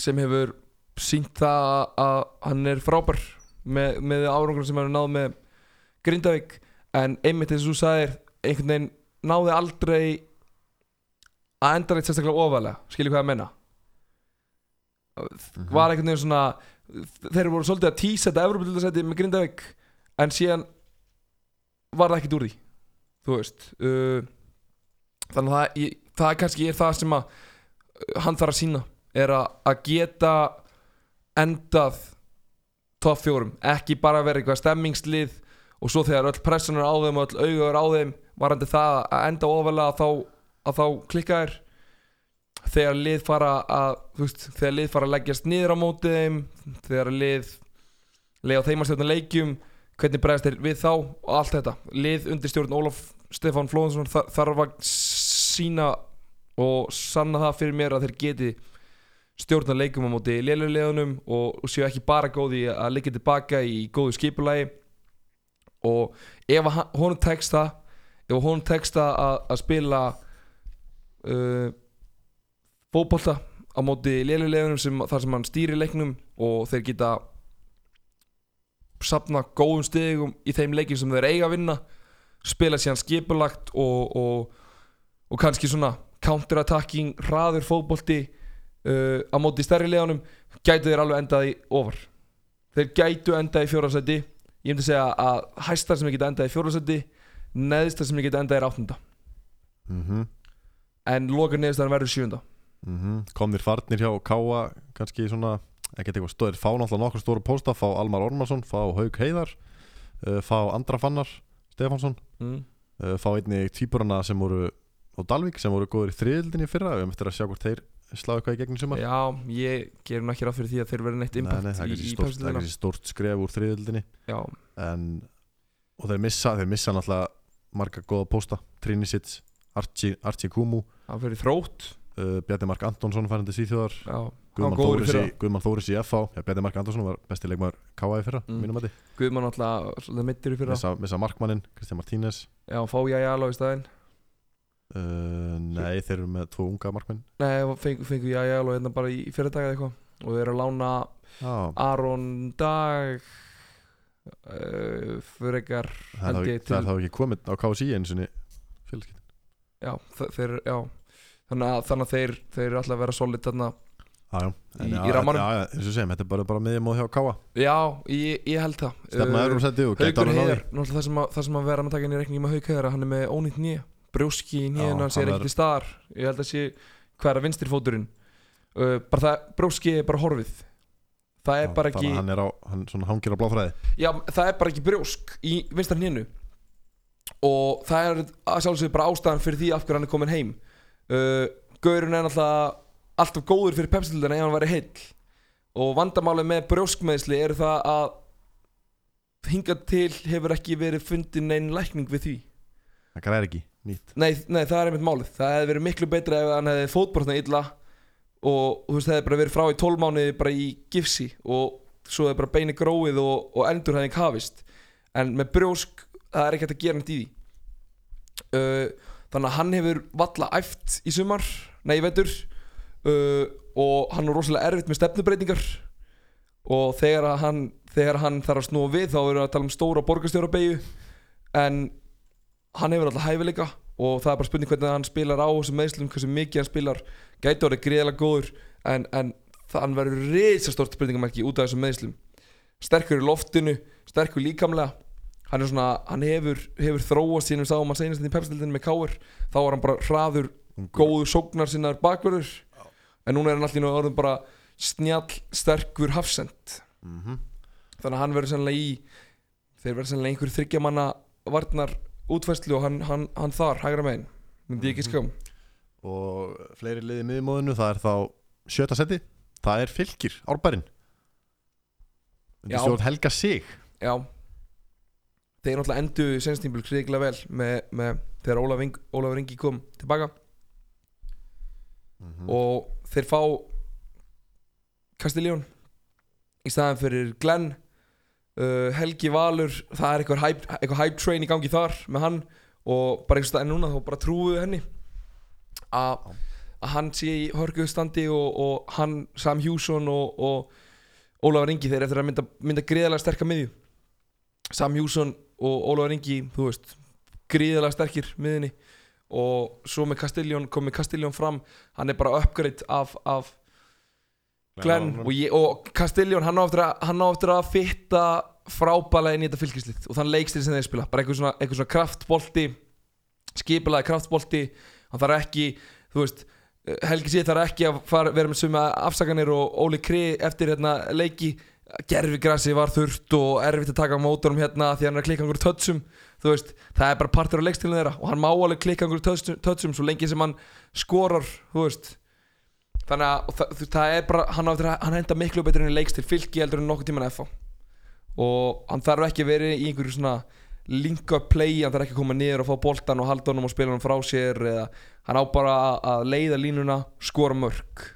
sem hefur sínt það að hann er frábær með, með árangur sem hann er náð með Grindavík en einmitt eins og þú sagðir einhvern veginn náði aldrei að enda reitt sérstaklega ofalega. Skilju hvað ég menna Mhm. var einhvern veginn svona þeir voru svolítið að tísa þetta Evropadildasæti með Grindavík en síðan var það ekkert úr því þú veist. Uh, þannig að það, ég, það kannski er það sem að uh, hann þarf að sína er að, að geta endað top fjórum, ekki bara vera eitthvað stemmingslið og svo þegar öll pressan er á þeim og öll auga er á þeim varandi það að enda ofalega að þá, þá klikka þér þegar lið fara að veist, þegar lið fara að leggjast niður á móti þeim þegar lið leið á þeim að stjórna leikjum hvernig bregðast þeir við þá og allt þetta. Lið undir stjórn Ólaf Stefán Flóðansson þar, þarf að sína og sanna það fyrir mér að þeir geti stjórna leikum á móti lélulegunum og, og séu ekki bara góði að leggja tilbaka í góðu skipulagi og ef hann- honum tekst það ef honum tekst það að, spila uh, fótbolta á móti lélulegunum sem, þar sem hann stýrir leiknum og þeir geta sapna góðum stegum í þeim leikjum sem þeir eiga að vinna spila síðan skipulagt og, og, og kannski svona counterattacking, hraður fótbolti uh, á móti stærri leðanum gætu þeir alveg endað í ofar. Þeir gætu endað í fjórasæti ég myndi segja að hæstar sem ég geta endað í fjórasæti neðstar sem ég geta endað í áttunda Mhm. en loka neðstar verður sjönda Mhm. komnir farnir hjá Káa kannski svona, ekkert eitthvað stóðir fá náttúrulega nokkur stóru pósta, fá Almar Ormarsson fá Haug Heiðar uh, fá Andra Fannar Stefansson mm. uh, fá einni týpurana sem voru á Dalvík sem voru góður í þriðildinni fyrra við höfum eftir að sjá hvort þeir sláðu eitthvað í gegnum sumar? Já, ég ger nú ekki ráð fyrir því að þeir verður neitt Nei, impact nei, það er í, stórt, það er kannski stórt skref úr en, og þeir missa, þeir missa náttúrulega marga góða pósta. Trinisits, Archie, Archie Kumu hann fyrir þrótt. uh, Bjarni Mark Antonsson færandi síþjóðar Guðmann Þóris, í, FH ja, Bjarni Mark Antonsson var besti leikmaður KA í fyrra Mm. Guðmann svolítið mittir í fyrra. Missa, missa markmannin, Kristján Martínez. Já, fá ég alveg í staðinn uh, nei, þeir eru með tvo unga markmenn. Nei, fengu, fengu ég alveg hérna bara í fyrir dag eða eitthvað. Og þeir eru að lána já, Aron Dag uh, held þá- ég það þá ekki komið á KSI eins og félagskiptin já, þe- þeir, já. Þannig að, þannig að þeir, þeir eru alltaf að vera solid þarna Já, já, Í- í rammanum? Já, eins og segjum, þetta er bara, bara miðjum og hjá Káa já, ég, ég held það. Stefna úr seti og geta Haukur alveg Heiðar, náttúrulega það sem, að, sem að vera með takin í reikningi með Hauk Heiðar hann er með ónýtt nýja brjóski í Já, nýjan hans er er- ekkert í staðar ég held að sé hvað er að vinstri fóturinn. Uh, bara það, brjóski er bara horfið. Það er bara ekki Hann er á, hann svona hangir á bláfræði. Já, það er bara ekki brjósk í vinstra hnénu. Og það er að sjálfsögðu bara ástæðan fyrir því af hverju hann er komin heim. Uh, Gaurinn er náttúrulega alltaf góður fyrir pepsildina ef hann væri heill. Og vandamálið með brjóskmeðsli er það að hingað til hefur ekki verið fundin neinn lækning við því. Það græðir ekki, nýtt. Nei, nei, það er einmitt málið. Það hefði verið miklu betra ef hann hefði fótbrotna illa og þú veist, það hefði bara verið frá í 12 mánuði bara í gifsi og svo hefði bara beini gróið og, og endurhæðing hafist. En með brjósk, það er ekki hægt að gera neitt í því. Uh, þannig að hann hefur valla æft í sumar, nei, í vetur uh, og hann er rosalega erfitt með stefnubreitingar og þegar hann, þegar hann þarf að snúa við þá erum við að tala um stóra borgarstjórabeyju. En hann hefur alltaf hæfileika og það er bara spurning hvernig hann spilar á þessum meðslum, hversu mikið hann spilar. Gæti orðið greiðlega góður en, en það verður reysastort spurningamarki út af þessum meðslum sterkur í loftinu, sterkur líkamlega. Hann svona, hann hefur, hefur þróast sínum sáum að seinast í pepsildinu með káir þá var hann bara hraður, góður sóknar sinnar bakverður en núna er hann allir orðin bara snjall, sterkur hafsend mm -hmm. þannig að hann verður sannlega í þeir verður sannlega einhver þryggjamanna varnar útfæslu og hann, hann, hann þar hægra megin, myndi ég ekki skjá Og fleiri liði miðjumóðinu Það er þá sjötta seti. Það er fylgir, árbærin Undir Já. stjórn Helga Sig. Já. Þeir náttúrulega endu senstýmbul krigilega vel með, með þegar Ólaf Ing, Ólafur Ingi kom tilbaka. Mm og þeir fá Castiljón í staðan fyrir Glenn uh, Helgi Valur það er eitthvað hype, eitthvað hype train í gangi þar með hann og bara einhvers staðar núna þá bara trúuðu henni. Að hann sé í hörguðu standi og, og hann, Sam Hjússon og, og Ólafur Ingi þeir eftir að mynda, mynda gríðalega sterka miðju. Sam Hjússon og Ólafur Ingi þú veist, gríðalega sterkir miðinni og svo með Castellón komið Castellón fram hann er bara upgrade af, af Glenn og, ég, og Castellón hann á eftir að, að fitta frábælega inn í þetta fylgislið og þann leikstil sem þeir spila. Bara eitthvað svona, eitthvað svona kraftbolti skipilaði kraftbolti. Hann þarf ekki, þú veist Helgi Sýð þarf ekki að fara, vera með suma afsakanir og Óli Kri eftir hérna, leiki. Gerfigrassi var þurft og erfitt að taka mótorum hérna því hann er að klikka einhverju tötsum það er bara partur á leikstilinu þeirra og hann má alveg klikka einhverju tötsum, tötsum svo lengi sem hann skorar, þú veist þannig að það, þú- það er bara hann, að- hann henda miklu betur inn í leikstil fylki heldur en nokkuð tíman FH og hann þarf ekki að vera í einhverju svona link up play, hann þarf ekki að koma niður og fá boltan og halda honum og spila honum frá sér eða hann á bara að- leiða línuna skora mörg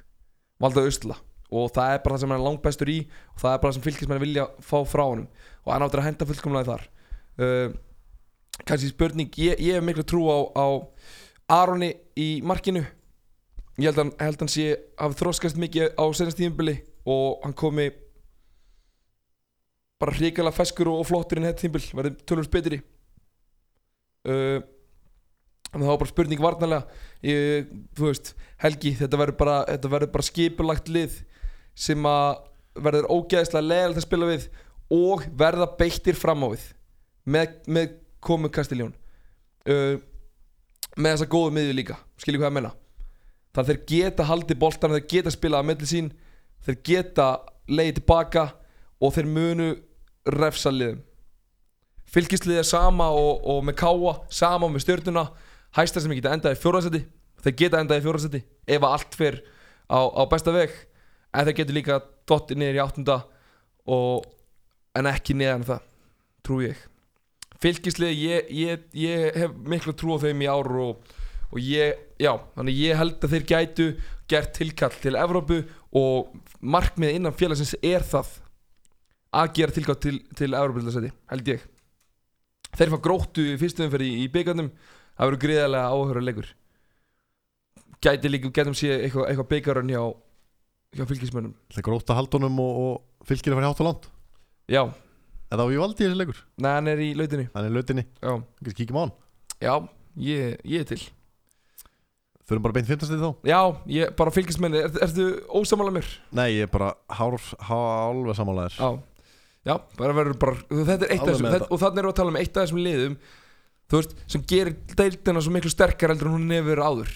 valda usla. Og það er bara það sem hann er langbæstur í og það er bara það sem fylgismenn vilja fá frá honum. Og hann áttur að henda fullkomlega þar. Uh, kannski spurning ég, ég hef miklu trú á, á Aroni í markinu ég held að hann, held að hann sé hafi þróskast mikið á senast tíðumbili og hann komi bara hrikalega feskur og, og flottur inn þetta tíðumbil verði tölvöld betri. Uh, þannig að það var bara spurning varnarlega. Ég, þú veist, Helgi þetta verður bara, bara skipulagt lið sem að verður ógæðislega leðilegt að spila við og verða beittir fram á við með, með komu Kastiljón uh, með þessa góðu miðju líka. Skiljið hvað ég menna að þeir geta haldið boltan þeir geta spilað að milli sín þeir geta leiðið tilbaka og þeir munu refsa liðum. Fylgisliðið er sama og, og með káa sama með stjörnuna. Hæstar sem geta endað í fjóraðsæti þeir geta endað í fjóraðsæti ef að allt fer á, á besta veg. En þeir getur líka dottið niður í áttunda og, en ekki neðan það trú ég. Fylgisliðið, ég, ég, ég hef miklu trú á þeim í ár og, og ég, já, þannig ég held að þeir gætu gert tilkall til Evrópu og markmið innan félagsins er það að gera tilkall til, til Evrópu held ég. Þeir fá gróttu í fyrstum fyrir í, í byggarnum það verður greiðarlega áhöru leikur. Gæti líka, gætum sé eitthvað, eitthvað byggarun hjá, hjá fylgismönnum Það er gróta haldunum og, og fylgir að fara hátt og langt? Já, En það var ég valdi í þessi leikur? Neða hann er í lautinni. Hann er í lautinni, já, kíkjum á hann. Já ég, ég er til Förum bara beint fimmtastið þá. Já, ég, bara fylgismenni, er, ertu ósamála mér? Nei, ég er bara hálf, hálf samanlegaður Já, já, bara verður bara Þetta er eitt af þessum með þetta, Og þannig erum við að tala um eitt af þessum liðum Þú veist, sem gerir deildina svo miklu sterkar heldur en hún hefur verið áður.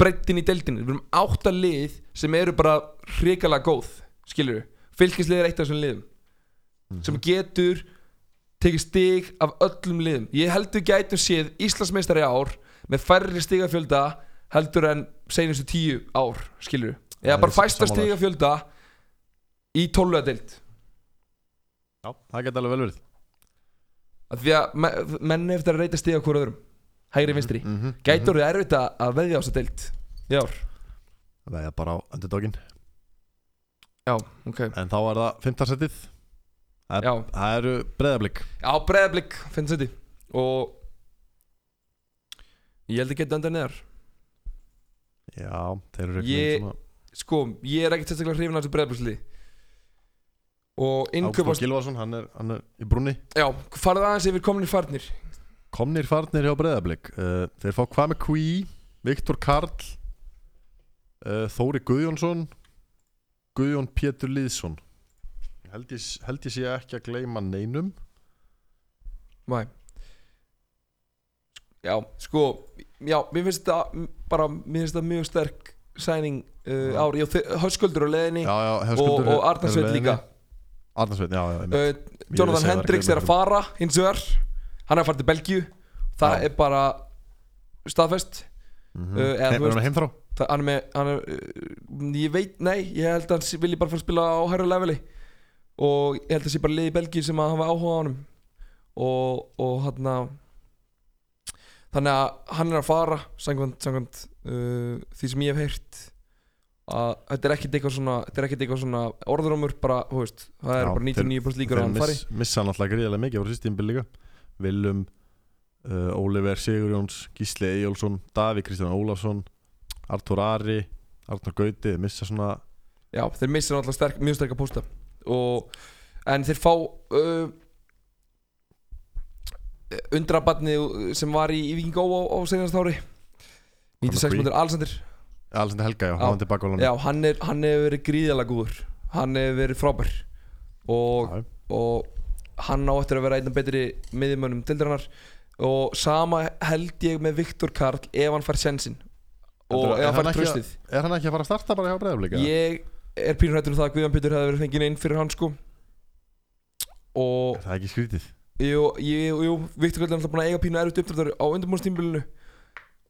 Brettin í deildinu, við erum átta lið sem eru bara hrikalega góð Skilur við, fylgislið er eitt af þessum liðum sem getur tekið stig af öllum liðum. Ég held við gætum séð Íslandsmeistari í ár með færri stigafjölda heldur en seinustu tíu ár skilur við, eða bara fæsta sammála. stigafjölda í tólfuða deild. Já, það geta alveg vel verið. Að því að me- menn eftir að reyta stiga hvort öðrum. Hægri vinstri. mm -hmm. gæti orðið erfitt að að veðja á þessa deild í ár? Það er bara á underdogin já, ok. En þá er það fimmtasettið Það, er, eru breyðablík já breðablík þetta og ég held að geta undan neðar Já, þeir eru Ég- veginn sko, ég er ekkert sérstaklega hrifin af þessu breðablíksli og svona innkaup á Ágúst Gilvason, hann er, hann er í brúnni. Já, farið aðeins yfir kominir farnir. Komnir farnir hjá breyðablík uh, Þeir fá Kwame Kví Viktor Karl uh, Þóri Guðjónsson Guðjón Pétur Lýðsson. Ég held ég, held ég sé ekki að gleyma neinum. Nei Já, sko Já, mér finnst þetta bara Mér finnst þetta mjög sterk sæning uh, ári Höskuldur á leðinni Já, já, og, og Arnarsveit líka. Arnarsveit, já, já, uh, Jonathan Hendricks það er að fara hins vegar. Hann er að fara til Belgíu. Það er bara staðfest. Uh, eða, He- þú Er hann heimþrá? það, Hann er með hann er, uh, Ég veit, nei, ég held að hann vilji bara fara að spila á hærra leveli. Og ég held að sé bara liði í Belgíu sem að hafa áhuga á honum. Og, og hann að Þannig að hann er að fara Sangvænt, sangvænt uh, Því sem ég hef heyrt að þetta er ekkert eitthvað svona eitthvað svona orðurómur bara, þú veist, það er Já, bara 99% líkur að Þeir hann fari. miss, missa náttúrulega gríðarlega mikið á sýstímbil líka. Willum uh, Oliver Sigurjóns Gísli Eyjólfsson Daví Kristján Ólafsson Artur Ari Artur Gauti þeir missa svona Já, þeir missa náttúrulega sterk, mjög sterk að posta og, En þeir fá uh, Undrabarni sem var í, í Víkingó á, á senast ári. 96 McQueen. mútur Alexander. Alexander Helga, já, Já. hann var tilbaka á láni. Já, hann, er, hann hefur verið gríðalega góður. Hann hefur verið frábær. Og, og hann á eftir að vera einn af betri miðjumönnum dildarinnar Og sama held ég með Viktor Karl ef hann fær sensin Og ef er hann fær tröstið Er hann ekki að fara að starta bara hjá breyðaflika? Ég er pínur hættur um það að Guðjón Pétur hefði verið fengið inn fyrir hann sko. Og Það er ekki skrítið jú, jú, jú Viktor Karl er alltaf búin að eiga pínu erfitt uppdráttur á undirbúinstímbilinu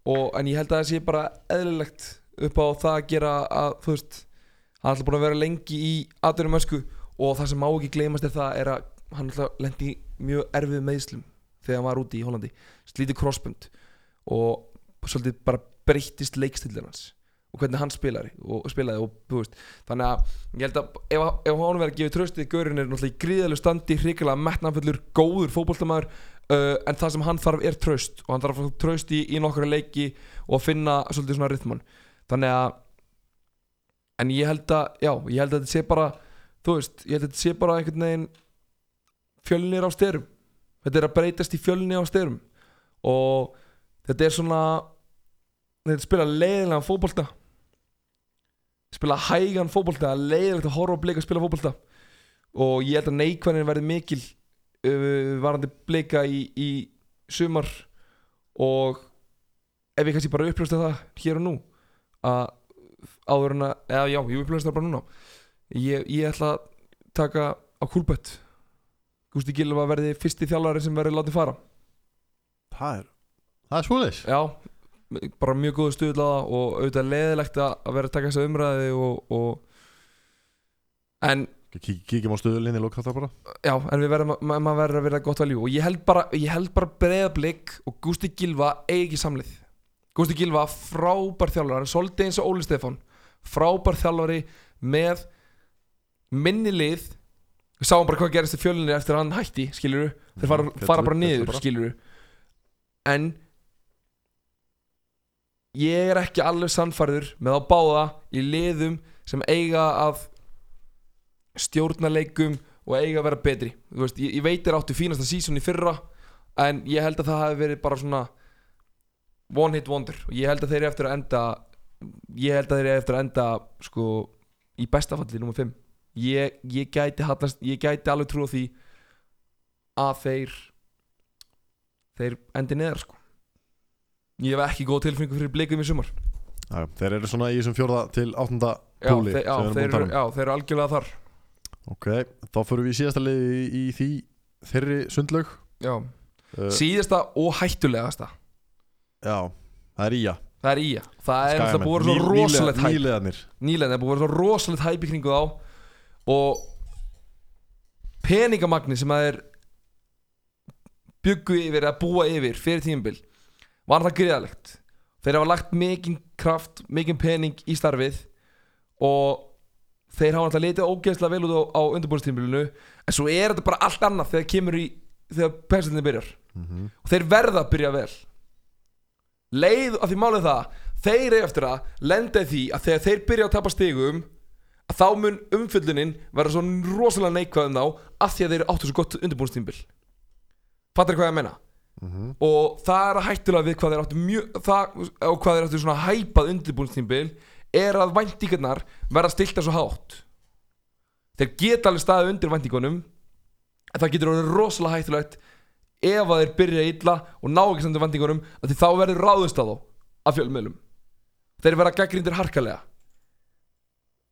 En ég held að það sé bara eðlilegt upp á það að gera að þú veist hann er alltaf búin að vera lengi í aðdurum ösku og það sem má ekki gleymast er það er að hann alltaf lendi mjög erfið meðslum þegar hann var úti í Hollandi. Slítið crossbund og svolítið bara breyttist leikstillir hans og hvernig hann spilaði og spilaði og þú veist þannig að ég held að ef, ef hann verið að gefa tröstið Gaurin er náttúrulega í gríðalegu standi hrikalega metnafullur, góður fótboltamaður uh, en það sem hann þarf er tröst og hann þarf að tröst í, í nokkra leiki og að finna svolítið svona rytman þannig að en ég held að, já, ég held að þetta sé bara þú veist, ég held að þetta sé bara einhvern veginn fjölnir á styrum þetta er að breytast í fjölni á styrum og þetta er svona þetta spila leiðilegan fótbolta spila hægan fótbolta leiðilegt að horfa á bleika að spila fótbolta. Og ég held að neikvæðin verði mikil uh, varandi bleika í, í sumar. Og ef ég kannski bara upplösta það hér og nú að áður en að, eða já, ég upplösta það bara núna. Ég, ég ætla að taka á kúlbött Gústi Gilva verði fyrsti þjálfari sem verði látið fara. Það er Það er svoleiðis. Já, bara mjög góðu stuðla og auðvitað leðilegt að vera að taka þessa umræði og, og en Kík, Kíkjum á stöðulinni lók þetta bara. Já, en við verðum ma maður verður að vera gott valjú og ég held bara, ég held bara breiðablík og Gústi Gilva eigi ekki samlið. Gústi Gilva frábær þjálfari, hann er svolítið eins og Óli Stefán. Frábær þjálfari með minni lið. Við sáum bara hvað gerist í fjölinni eftir að hann hætti skilur þeir fara, Mhm, fara féllu- bara niður bara. skilur en ég er ekki alveg sannfærður með að báða í liðum sem eiga að stjórna leikum og eiga að vera betri. Veist, ég, ég veit er áttu fínasta sísón í fyrra en ég held að það hafi verið bara svona one hit wonder. Og ég held að þeir eru eftir að enda ég held að þeir eru eftir að enda sko í bestafalli nummer 5 ég, ég gæti hallast, ég gæti alveg trú á því að þeir þeir endi neðar sko ég hef ekki góð tilfinningu fyrir blikum í sumar. Já, Þeir eru svona í þessum fjórða til áttunda já, Púli, þeir, já, sem við erum þeir, búin að tala eru, um. já, þeir eru algjörlega þar. Ok, þá fyrir við í síðasta liði í, í því þeirri sundlaug. Já. uh, síðasta og hættulegasta. Já, það er Ía. Það er Ía. Það er alltaf búið að vera svo rosalegt hæp Nýleðarnir nýlega, það er búið að vera svo rosalegt hæp í kringu þá. Og peningamagni sem að er byggu yfir að búa yfir fyrir tímabil var það greiðalegt þeir hafa lagt mikinn kraft mikinn pening í starfið og þeir hafa alltaf litið ógeðslega vel út á, á undirbúinstímbilinu en svo er þetta bara allt annað þegar kemur í þegar persóninni byrjar. Mhm. og þeir verða að byrja vel. Leið að því málið það þeir eru eftir að lenda í því að þegar þeir byrja að tapa stigum að þá mun umfyllunin vera svo rosalega neikvæð um þá að því að þeir áttu svo gott undirbúinstímbil fattar hvað ég að menna Mhm. og það er að hættulega við hvað þeir áttu mjög það, og hvað þeir áttu svona hæpað undirbúinstímbil er að væntingarnar verða stilta svo hátt. Þeir geta alveg staðið undir væntingunum. En það getur orðið rosalega hættulegt ef að þeir byrja illa og ná ekki samt væntingunum að því þá verður ráðust að þá af fjölmiðlum. Þeir verða gaggrindir harkalega.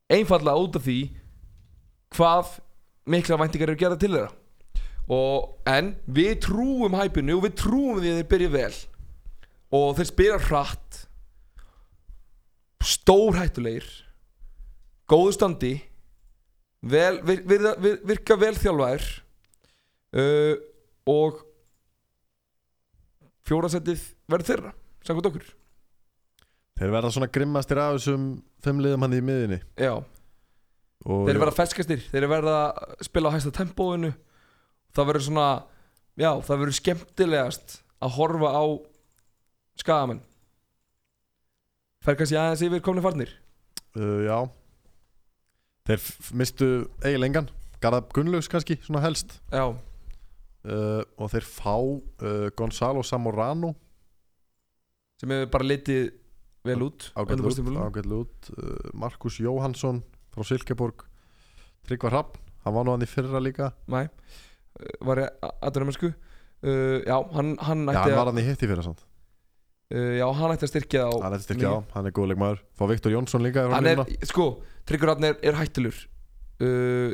Einfallega út af því hvað mikla væntingar eru gerða til þeirra og, en við trúum hæpinu og við trúum því að þeir byrja vel. Og þeir spila hratt stórhættulegir góðu standi vel, vir, vir, vir, virka vel þjálfaðir uh, og fjórasettið verður þeirra samkvæmt okkur. Þeir verða svona grimmastir af þessum fimm liðum hann í miðinni já, og þeir verða ferskastir þeir verða spila á hæsta tempóinu það verður svona já, það verður skemmtilegast að horfa á skagamenn. Fer kannski aðeins yfir komni farnir? Uh, Já. Þeir mistu eiginlega engan. Garðab Gunnlaugs kannski, svona helst. Já, uh, Og þeir fá uh, Gonzalo Zamorano. Sem hefur bara litið vel út ágætlega út, undirbúningstímabilinu. ágætlega út. Uh, Markus Jóhansson frá Silkeborg. Tryggvar Hrafn, hann var nú hann í fyrra líka. Uh, var ég aðdurumensku uh, Já, hann, hann ætti hann að var hann í hitti fyrra samt. Uh, Já, hann ætti að styrkja á Hann er styrkja á, hann er góðleik maður Fá Viktor Jónsson líka Hann er, sko, Tryggur Rann er, er hættulur uh,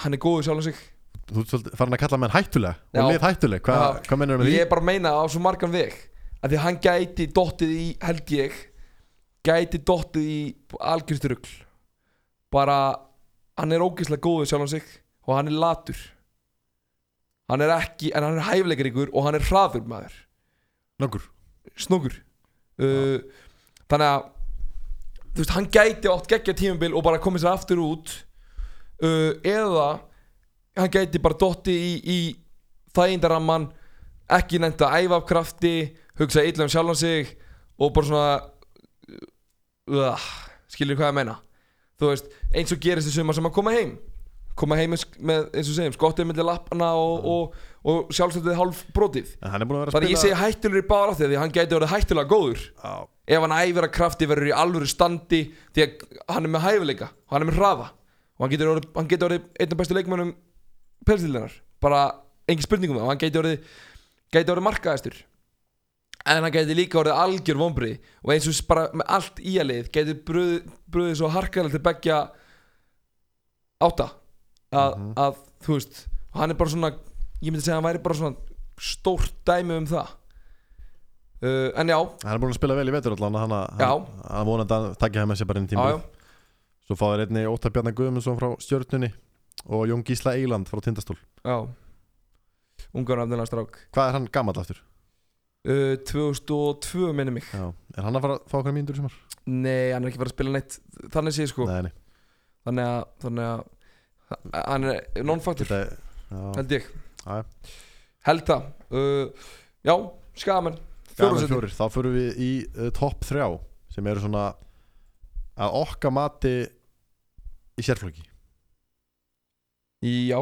Hann er góður sjálf sig. Þú svolítið farin að kalla menn hættulega Já. Og lið hættuleg, Hva, hvað mennur með því? Ég er bara að meina á svo margan veg að Því að hann gæti dottið í, held ég Gæti dottið í algjörstrugl Bara Hann er ógeðslega góður sjálf sig Og hann er latur Hann er ekki, en hann er hæfileikaríkur Og hann er hraður maður. Nokkur snókur. Uh, þannig að þú veist, hann gæti átt geggja tímabil og bara komið sér aftur út. Uh, eða hann gæti bara dotti í, í þægindaramman ekki nefnt að æfa af krafti hugsa illa um sjálfan sig og bara svona uh, skilur hvað ég meina. Þú veist, eins og gerist í sumar sem að koma heim koma heim með, með eins og segjum, skottið millir lappana og, og, og sjálfstöldið hálf brotið. Að vera að Þannig ég segi hættulegur í átti því að hann gæti verið hættulega góður. Já, ef hann æfir að krafti verður í alvöru standi því að hann er með hæfileika og hann er með hraða. Og hann getur orðið, hann getur orðið einn af bestu leikmönnum persildinnar bara engin spurningum og hann gæti orðið orðið markaðistur en hann gæti líka orðið algjör vonbrið og eins og bara með allt í að lið gæti bröðið, svo harkalega til begja átta að, Mhm. að þú veist og hann er bara svona, ég myndi segja að hann væri bara svona stórt dæmi um það. Uh, en já, hann er búin að spila vel í vetur allan Hann, hann, hann vonandi að takja hann með sér bara inn í tíma Svo fá þér einni Óttar Bjarnar Guðmundsson frá Stjörnunni Og Jón Gísla Eiland frá Tindastól. Já. Ungar afnilega strák. Hvað er hann gammal aftur? uh, 2002 minni mig. Já. Er hann að fara að fá okkur mínútur í sumar? Nei, hann er ekki farið að spila neitt Þannig sé sko. Nei, nei. Þannig að Þannig að Hann er já, Held ég. Já. Held það. Uh, Já, skamenn fjórir, þá fyrir við í uh, topp þrjá sem eru svona að okka mati í sérflokki. Já.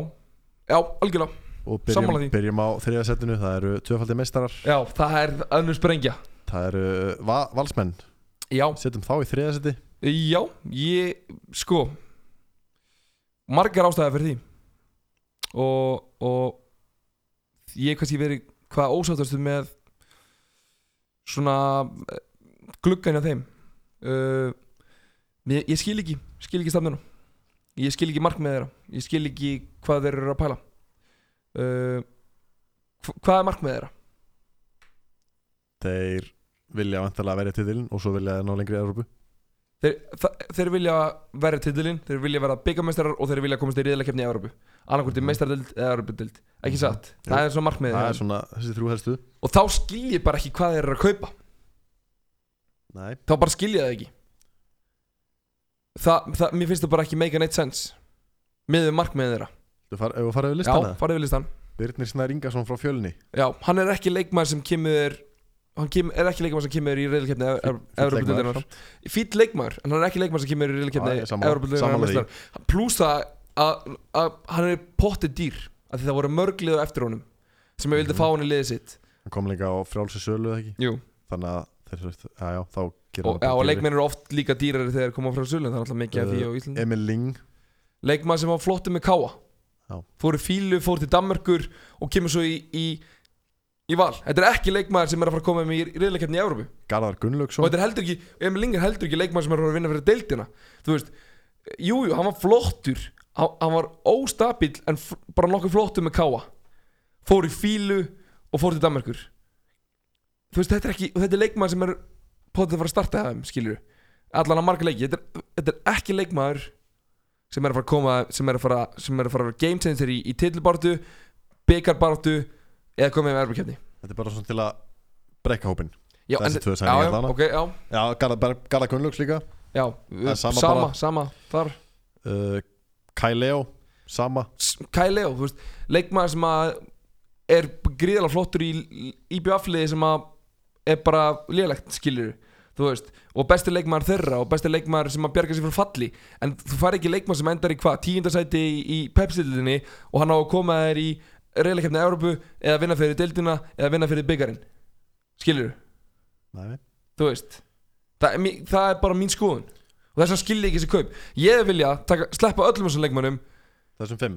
Já, algjörlega. Og byrjum, byrjum á þriðasettinu það eru tvöfaldi meistarar. Já, það er önnur sprengja. Það eru va valsmenn. Já. Setjum þá í þriðasetti Já, ég Sko Margar ástæði fyrir því. Og Og Ég kannski verið Hvað ósáttastu með Svona eh, Gluggan hjá þeim. Uh, ég, ég skil ekki Skil ekki stafnuna Ég skil ekki markmið þeirra. Ég skil ekki hvað þeir eru að pæla. Uh, hv- Hvað er markmið þeirra? þeir vilja vantarlega verja titilin og svo vilja þeir ná lengri í Európu Þeir, þeir vilja verða titilinn, þeir vilja verða byggamestrar og þeir vilja komast í riðilega kefni í Európu annarkvort í Mhm. meistardöld eða Európudöld ekki Mhm. satt, það er svona markmiðið það er svona þessi þrjú helstu. Og þá skil ég bara ekki hvað þeir eru að kaupa. Nei. þá bara skil ég það ekki. Það, það, mér finnst það bara ekki make a neitt sense. Miðið markmiðið þeirra. Þú far, við farið við já, listana? farið við listan Birnir Snær Ingarsson frá fjölni. Já, hann er ekki leikmaður sem kemur hann kem, er ekki leikmaður sem kemur í fínn Európudöldinar fýtt leikmaður, en hann er ekki leikmaður sem kemur í því. Európudöldinar pluss það að, að hann er pottið dýr af því það voru mörglið á eftir honum sem ég vildi Mhm. fá hann í liðið sitt. Hann kom líka á frjálsi sölu eða ekki? Jú. þannig að þeir veist, já þá og, já, og leikmenn eru oft líka dýrari þegar þeir koma frá Sullun það er alltaf mikið af því á Uh, Íslandi. Emil Ling leikmaður sem var flottu með káa Já. fór í fílu, fór til Danmörkur og kemur svo í, í, í val. Þetta er ekki leikmaður sem er að fara að koma með í riðleikefni í Európu Garðar og Gunnlaugsson þetta er heldur ekki, Emil Ling er heldur ekki leikmaður sem er að fara að vinna fyrir deildina. Þú veist, jújú, jú, hann var flottur. Hann, hann var óstabil en bara nokkuð flottur með káa fór í fílu og fór til Danmörkur þú veist, þetta er ekki og þetta er leikmaður sem er potið að fara að starta það skilur allan að marga leiki. Þetta er, þetta er ekki leikmaður sem er að fara að koma sem er að fara, sem er að fara að vera game changer í, í titilbartu, byggarbartu eða koma með erbjörkjöfni þetta er bara svona til að brekka hópin já, Þessi tvö já, sæningar já, allavega. ok, já, já, Garðar, Gunnlaugs líka. Já er sama sama, bara. sama, þar. Uh, Kai Leo, sama. Kai Leo, þú veist, leikmaður sem að er gríðalega flottur í IBF-liði sem að er bara lélegt, skilur þú veist, og besti leikmaður þeirra og besti leikmaður sem að bjarga sér frá falli. En þú fær ekki leikmaður sem endar í hvað tíundasæti í, í Pepsi-dildinni og hann á að koma þér í reyðleikefni Európu eða vinna fyrir dildina eða vinna fyrir byggarinn skilur Nei. þú veist það, er það er bara mín skoðun. Og þess að skilja ekki þessi kaup. Ég vilja taka, sleppa öllum þessum leikmönnum. Þessum fimm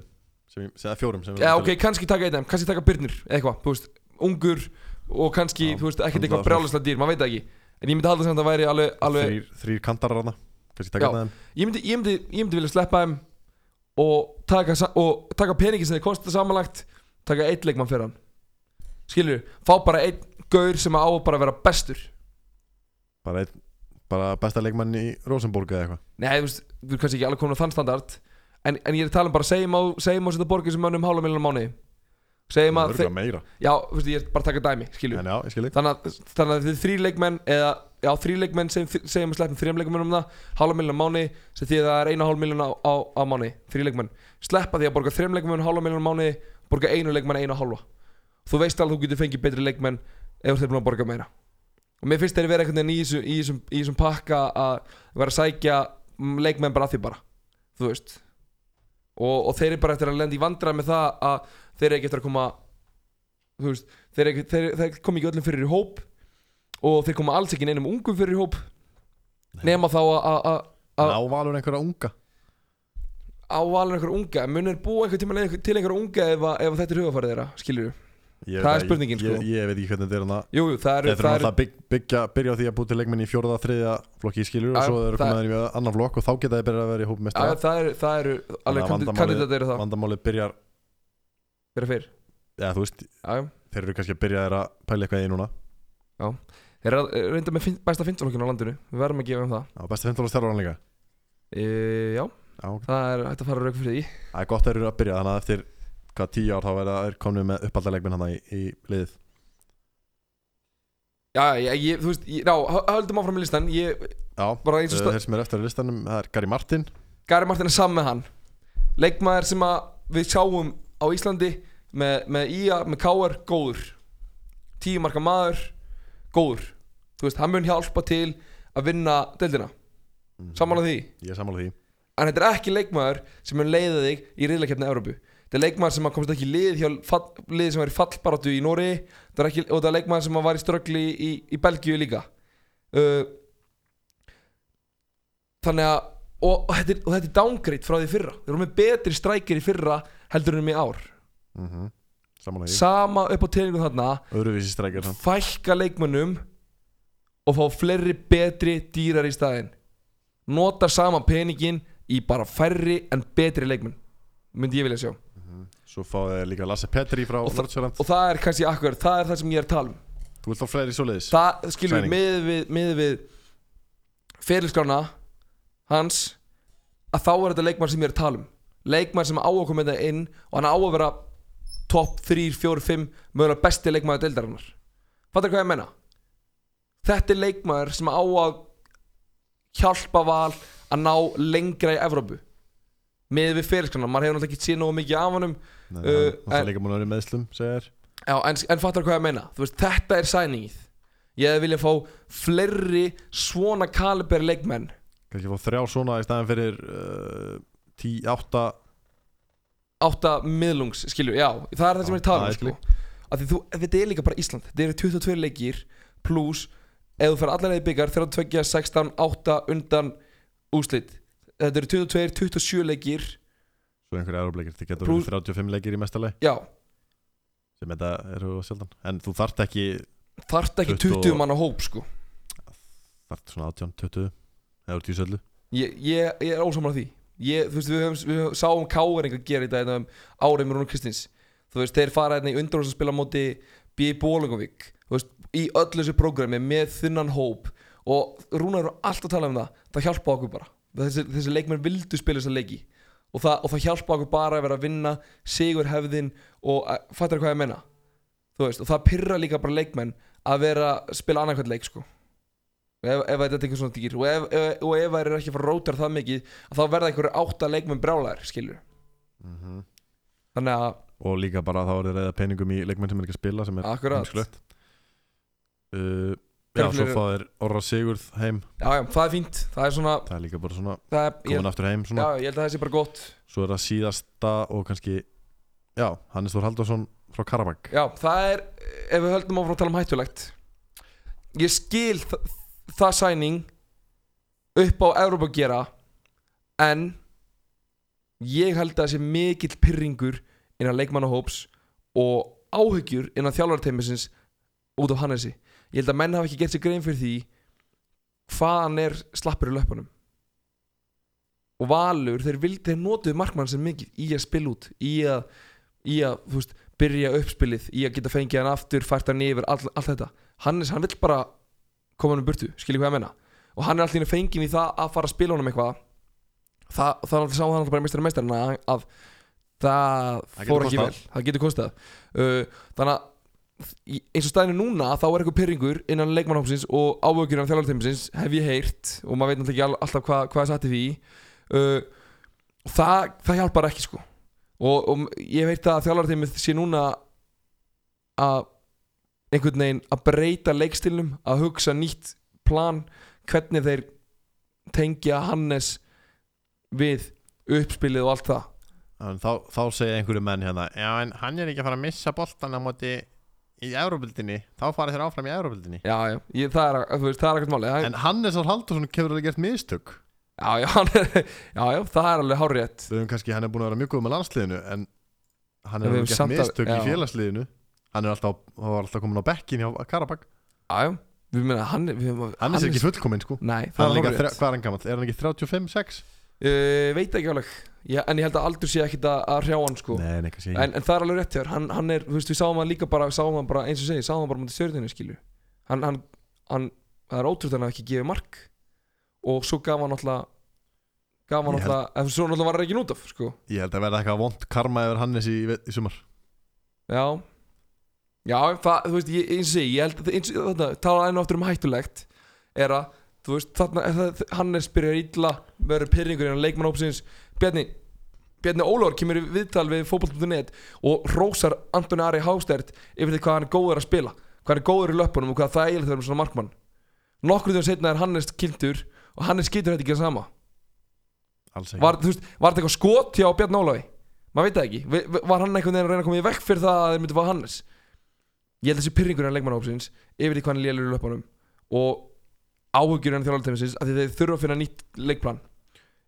sem, sem, Fjórum sem erum ok, kannski taka einn kannski taka Byrnir eitthvað, þú veist, ungur og kannski, Já, þú veist, ekkert eitthvað brjálaslega dýr, maður veit það ekki. En ég myndi halda sem þetta væri alveg, að alveg Þrýr, þrýr kantarar hana Kannski taka þeim. ég, myndi, ég, myndi, ég myndi vilja sleppa þeim og taka, og taka peningi sem þið kostar samanlagt taka eitt leikmann fyrir hann. Skilur, fá bara einn gaur sem á bara að vera bestur. Bara, einn, bara besta leikmann í Rosenborg eða eitthvað. Nei, þú veist, við erum kannski ekki alveg komin á þann standard En, en ég er að tala um bara, segjum á, segjum á þetta borgir sem mönnum hálfa miljonar mánuði. Segjum að, Örgulega meira. Já, þú veist, ég er bara að taka dæmi, skilju En já, ég skilji Þannig að, þannig að þið þrý leikmenn eða, já, þrý leikmenn segjum, segjum að sleppum þrjum leikmenn um það Hálfa miljonar mánuði, sem því að það er eina hálfa miljonar á, á, á mánuði Þrý leikmenn, sleppa því að borga þrjum leikmenn hálfa miljonar mánuði Borga einu leikmenn einu og hálfa. Þú veist alveg þú getur fengið betri leikmenn ef þeir búin að borga meira. Og mér finnst þeir vera einhvern veginn í þessum, í þessum, í þessum pakka að vera að sækja leikmenn bara að því bara þú veist. Og, og þeir eru bara eftir að lenda í vandræð með það að þeir eru ekki eftir að koma þú veist, þeir, ekki, þeir, þeir kom ekki öllum fyrir í hóp og þeir koma alls ekki neinum ungum fyrir í hóp. Nema þá að- að að- En að á valur einhverja unga munir búa einhver tíma til einhver unga ef, að- ef þetta er hugafarið þeirra, skilur Ég Það veit er spurningin, ég, sko. ég, ég veit ekki hvernig þetta er hana jú, jú, það eru Þeir þurfa alltaf að bygg, byggja, byrja á því að búið til leikmenn í fjóraða, þriðja flokki skilur og Já, svo eru það- komaðir í annan flokk og þá geta þeir byrjað að vera í hóp Já, mestra það eru, það eru alveg kandidat eru það Vandamálið byrjar, fyrir fyrr. Já þú veist Já, já. þeir eru kannski að byrja þeir að pæla eitthvað í núna. Þeir eru að- reynda með fin- besta fintalokkin á landinu. Við verðum að gefa um það. Já, besti 15 ára stjárvan líka. E, Já, Já. Það er hægt að fara rauk fyrir því. Það er gott að þeir eru að byrja þannig að eftir hvað tíu ár þá verða þeir komnið með uppaldarleikminn hann í, í liðið. Já, ég, ég, þú veist, ég, já, hö- höldum áfram í listan Ég, Já, stað þeir sem er eftir á listanum það er Gary Martin. Gary Martin er saman með hann. Leikmaður sem við sjáum á Íslandi Með, með IA, með KR, góður. Tíu marka maður, góður. Þú veist, hann mun hjálpa til að vinna deildina. Samanlega því? Ég er sammála því En þetta er ekki leikmaður sem mun leiða þig í riðlakefni Európu Þetta er leikmaður sem komst ekki í lið lið sem var í fallbaratu í Nóri og þetta er leikmaður sem var í ströggli í, í Belgíu líka. Uh, Þannig að og, og, þetta er, og þetta er downgrade frá því fyrra. Þeir eru með betri strækir í fyrra heldur en um í ár. Mm -hmm. Sama upp á tegningu þarna. Fækka leikmönnum og fá fleiri betri dýrar í staðinn. Nota sama peningin í bara færri en betri leikmenn myndi ég vilja sjá. Svo fá þeir líka Lasse Petri frá Og það- Nordsjörland og það er kannski akkur, það er það sem ég er að tala um. Þú vilt fá fleiri svoleiðis það skilur við Sæning. með við, með við fyrirskrána hans að þá er þetta leikmann sem ég er að tala um. Leikmann sem á að koma þetta inn og hann á að vera topp 3, 4, 5 mögulega besti leikmann deildarinnar. Fattar hvað ég menna þetta er leikmann sem á að hjálpa val að ná lengra í Evrópu. Með við fyrirskrána, maður hefur náttúrulega ekki séð nógu mikið af honum. Nei, Uh, Það er en- líka múin að vera meðslum segir Já, en, en fattar hvað ég meina. Þú veist, þetta er sæningið. Ég viljað fá fleiri svona kaliber leikmenn. Kannski fá þrjá svona í staðin fyrir uh, tí, átta Átta miðlungs, skilju, já Það er það sem ég er tala um, ég sko. Af því þú, þetta er líka bara Ísland. Þetta eru 22 leikir Plus, ef þú fer allar leið byggar 32, 16, 8 undan úslit Þetta eru 22, 27 leikir. Svo einhverja aðrófleikir Þið getur verið 35 leikir í mestalegi Já, sem þetta eru sjaldan. En þú þarft ekki þarft ekki 20 20 manna hóp, sko. Þarft svona 18, 20 eða úr tíu söllu Ég, ég, ég er ósamlega því. Ég, Þú veist, við, höfum, við höfum, sáum káeringar gera þetta hérna um árið með Rúnar Kristins. Þú veist, þeir fara hérna í undanúrs að spila á móti B. Bólingavík í öllu þessu prógrami með þunnan hóp og Rúnar eru alltaf að tala um það það hjálpa okkur bara. Þessi, þessi leikmenn vildu spila þessa leiki. Og það, og það hjálpa okkur bara að vera að vinna sigur hefðin og að- fattar hvað ég menna veist, og það pyrra líka bara leikmenn að vera að spila annarkvæmt leik sko. Ef, ef þetta er eitthvað svona dýr. Og ef, ef, og ef það er ekki að fara að rótar það mikið að þá verða einhverju átta leikmenn brjálæðir skilur þannig að og líka bara þá er það reyða peningum í leikmenn sem er ekki að spila sem er Akkurat. uh, Já, svo fá þeir Orra Sigurð heim. Já, já, það er fínt. Það er svona, Það er líka bara svona það er, ég, komin aftur heim já, svona. ég held að það sé bara gott. Svo er það síðasta og kannski Já, Hannes Þór Halldórsson frá Karabag já, það er, ef við höldum áfram að tala um hættulegt. Ég skil það, það sæning upp á Európa að gera en ég held að það sé mikill pyrringur innan leikmannahóps og áhyggjur innan þjálfarteimisins út af Hannesi ég held að menn hafa ekki gett sér grein fyrir því hvað hann er slappur í löpunum og Valur, þeir vildi, þeir notuðu markmann sem mikið í að spila út í að, í að veist, byrja uppspilið í að geta fengið hann aftur, fært hann yfir all, allt þetta, Hannes, hann vill bara koma hann um burtu, skiljið hvað ég menna og hann er alltaf fengið í það að fara að spila honum eitthvað. Það, það sá hann alltaf bara meistar meistar að, að það Það fór ekki vel, það getur kostað. Uh, þannig að eins og staðinu núna þá er eitthvað pyrringur innan leikmannhópsins og ávökjur innan þjálfarteimisins hef ég heyrt og maður veit náttúrulega ekki all- alltaf hvað, satt í því. Uh, það, það hjálpar ekki sko. Og, og ég veit að þjálfarteimið sé núna að einhvern veginn að breyta leikstilnum að hugsa nýtt plan hvernig þeir tengja Hannes við uppspilið og allt það. En þá, þá segja einhverju menn hérna Já, en hann er ekki að fara að missa boltan á móti í Euróbildinni Þá fara þeir áfram í Euróbildinni já, já, ég, það er, það er ekkert máli það, En Hannes Ár Haldursson kefur alveg gert mistök. Já, já, hann er, já, já, það er alveg hárétt Við höfum kannski, hann er búin að vera mjög góð með landsliðinu En hann En er við alveg gert samt að- mistök í já. félagsliðinu Hann er alltaf, hann var alltaf komin á bekkin hjá Karabak já, já, við meina hann, við, Hann er sér ekki fullkominn sko. Nei, Hann það er er líka, hárétt þre- hvað er hann gammal? Er hann ekki 35-6? Uh, veit ekki alveg. Já, en ég held að aldur sé ekkit að, að hrjá hann sko. Nei, nei, kannski en, en það er alveg rétt þér, hann, hann er, þú veist, við sáum hann líka bara, sáum hann bara, eins og segi, sáum hann bara mútið stjórninu, skilju hann, hann, hann, það er ótrúð hann að ekki gefið mark. Og svo gaf hann alltaf gaf hann Ég held- alltaf, ef svo náttúrulega var hann ekki út af, sko. Ég held að verða eitthvað vond karma yfir Hannes í, í sumar. Já. Já, það, þú veist, ég, eins og segi, ég held að eins, þetta, tala enn og aftur um hættulegt er að, þú veist, þarna það, Hannes byrjar illa, verður pyrringur innan leikmannhópsins, Bjarni Bjarni Ólafur kemur í viðtal við fótboll.net og rósar Antoni Ari Hástert yfir því hvað hann er góður að spila hvað hann er góður í löpunum og hvað það eiginlega þegar um svona markmann. Nokkur þegar setna er Hannes kildur og Hannes skýtur þetta ekki það sama. Var, veist, var þetta eitthvað skot hjá Bjarni Ólafi? Maður veit það ekki, var hann einhvern veginn að reyna að koma í vekk fyrir það að þeir myndi fá Hannes? Ég held að þessi pyrringur en leikmannhópsins yfir áhugjur en þjálfartæmisins að þeir þurfa að finna nýtt leikplan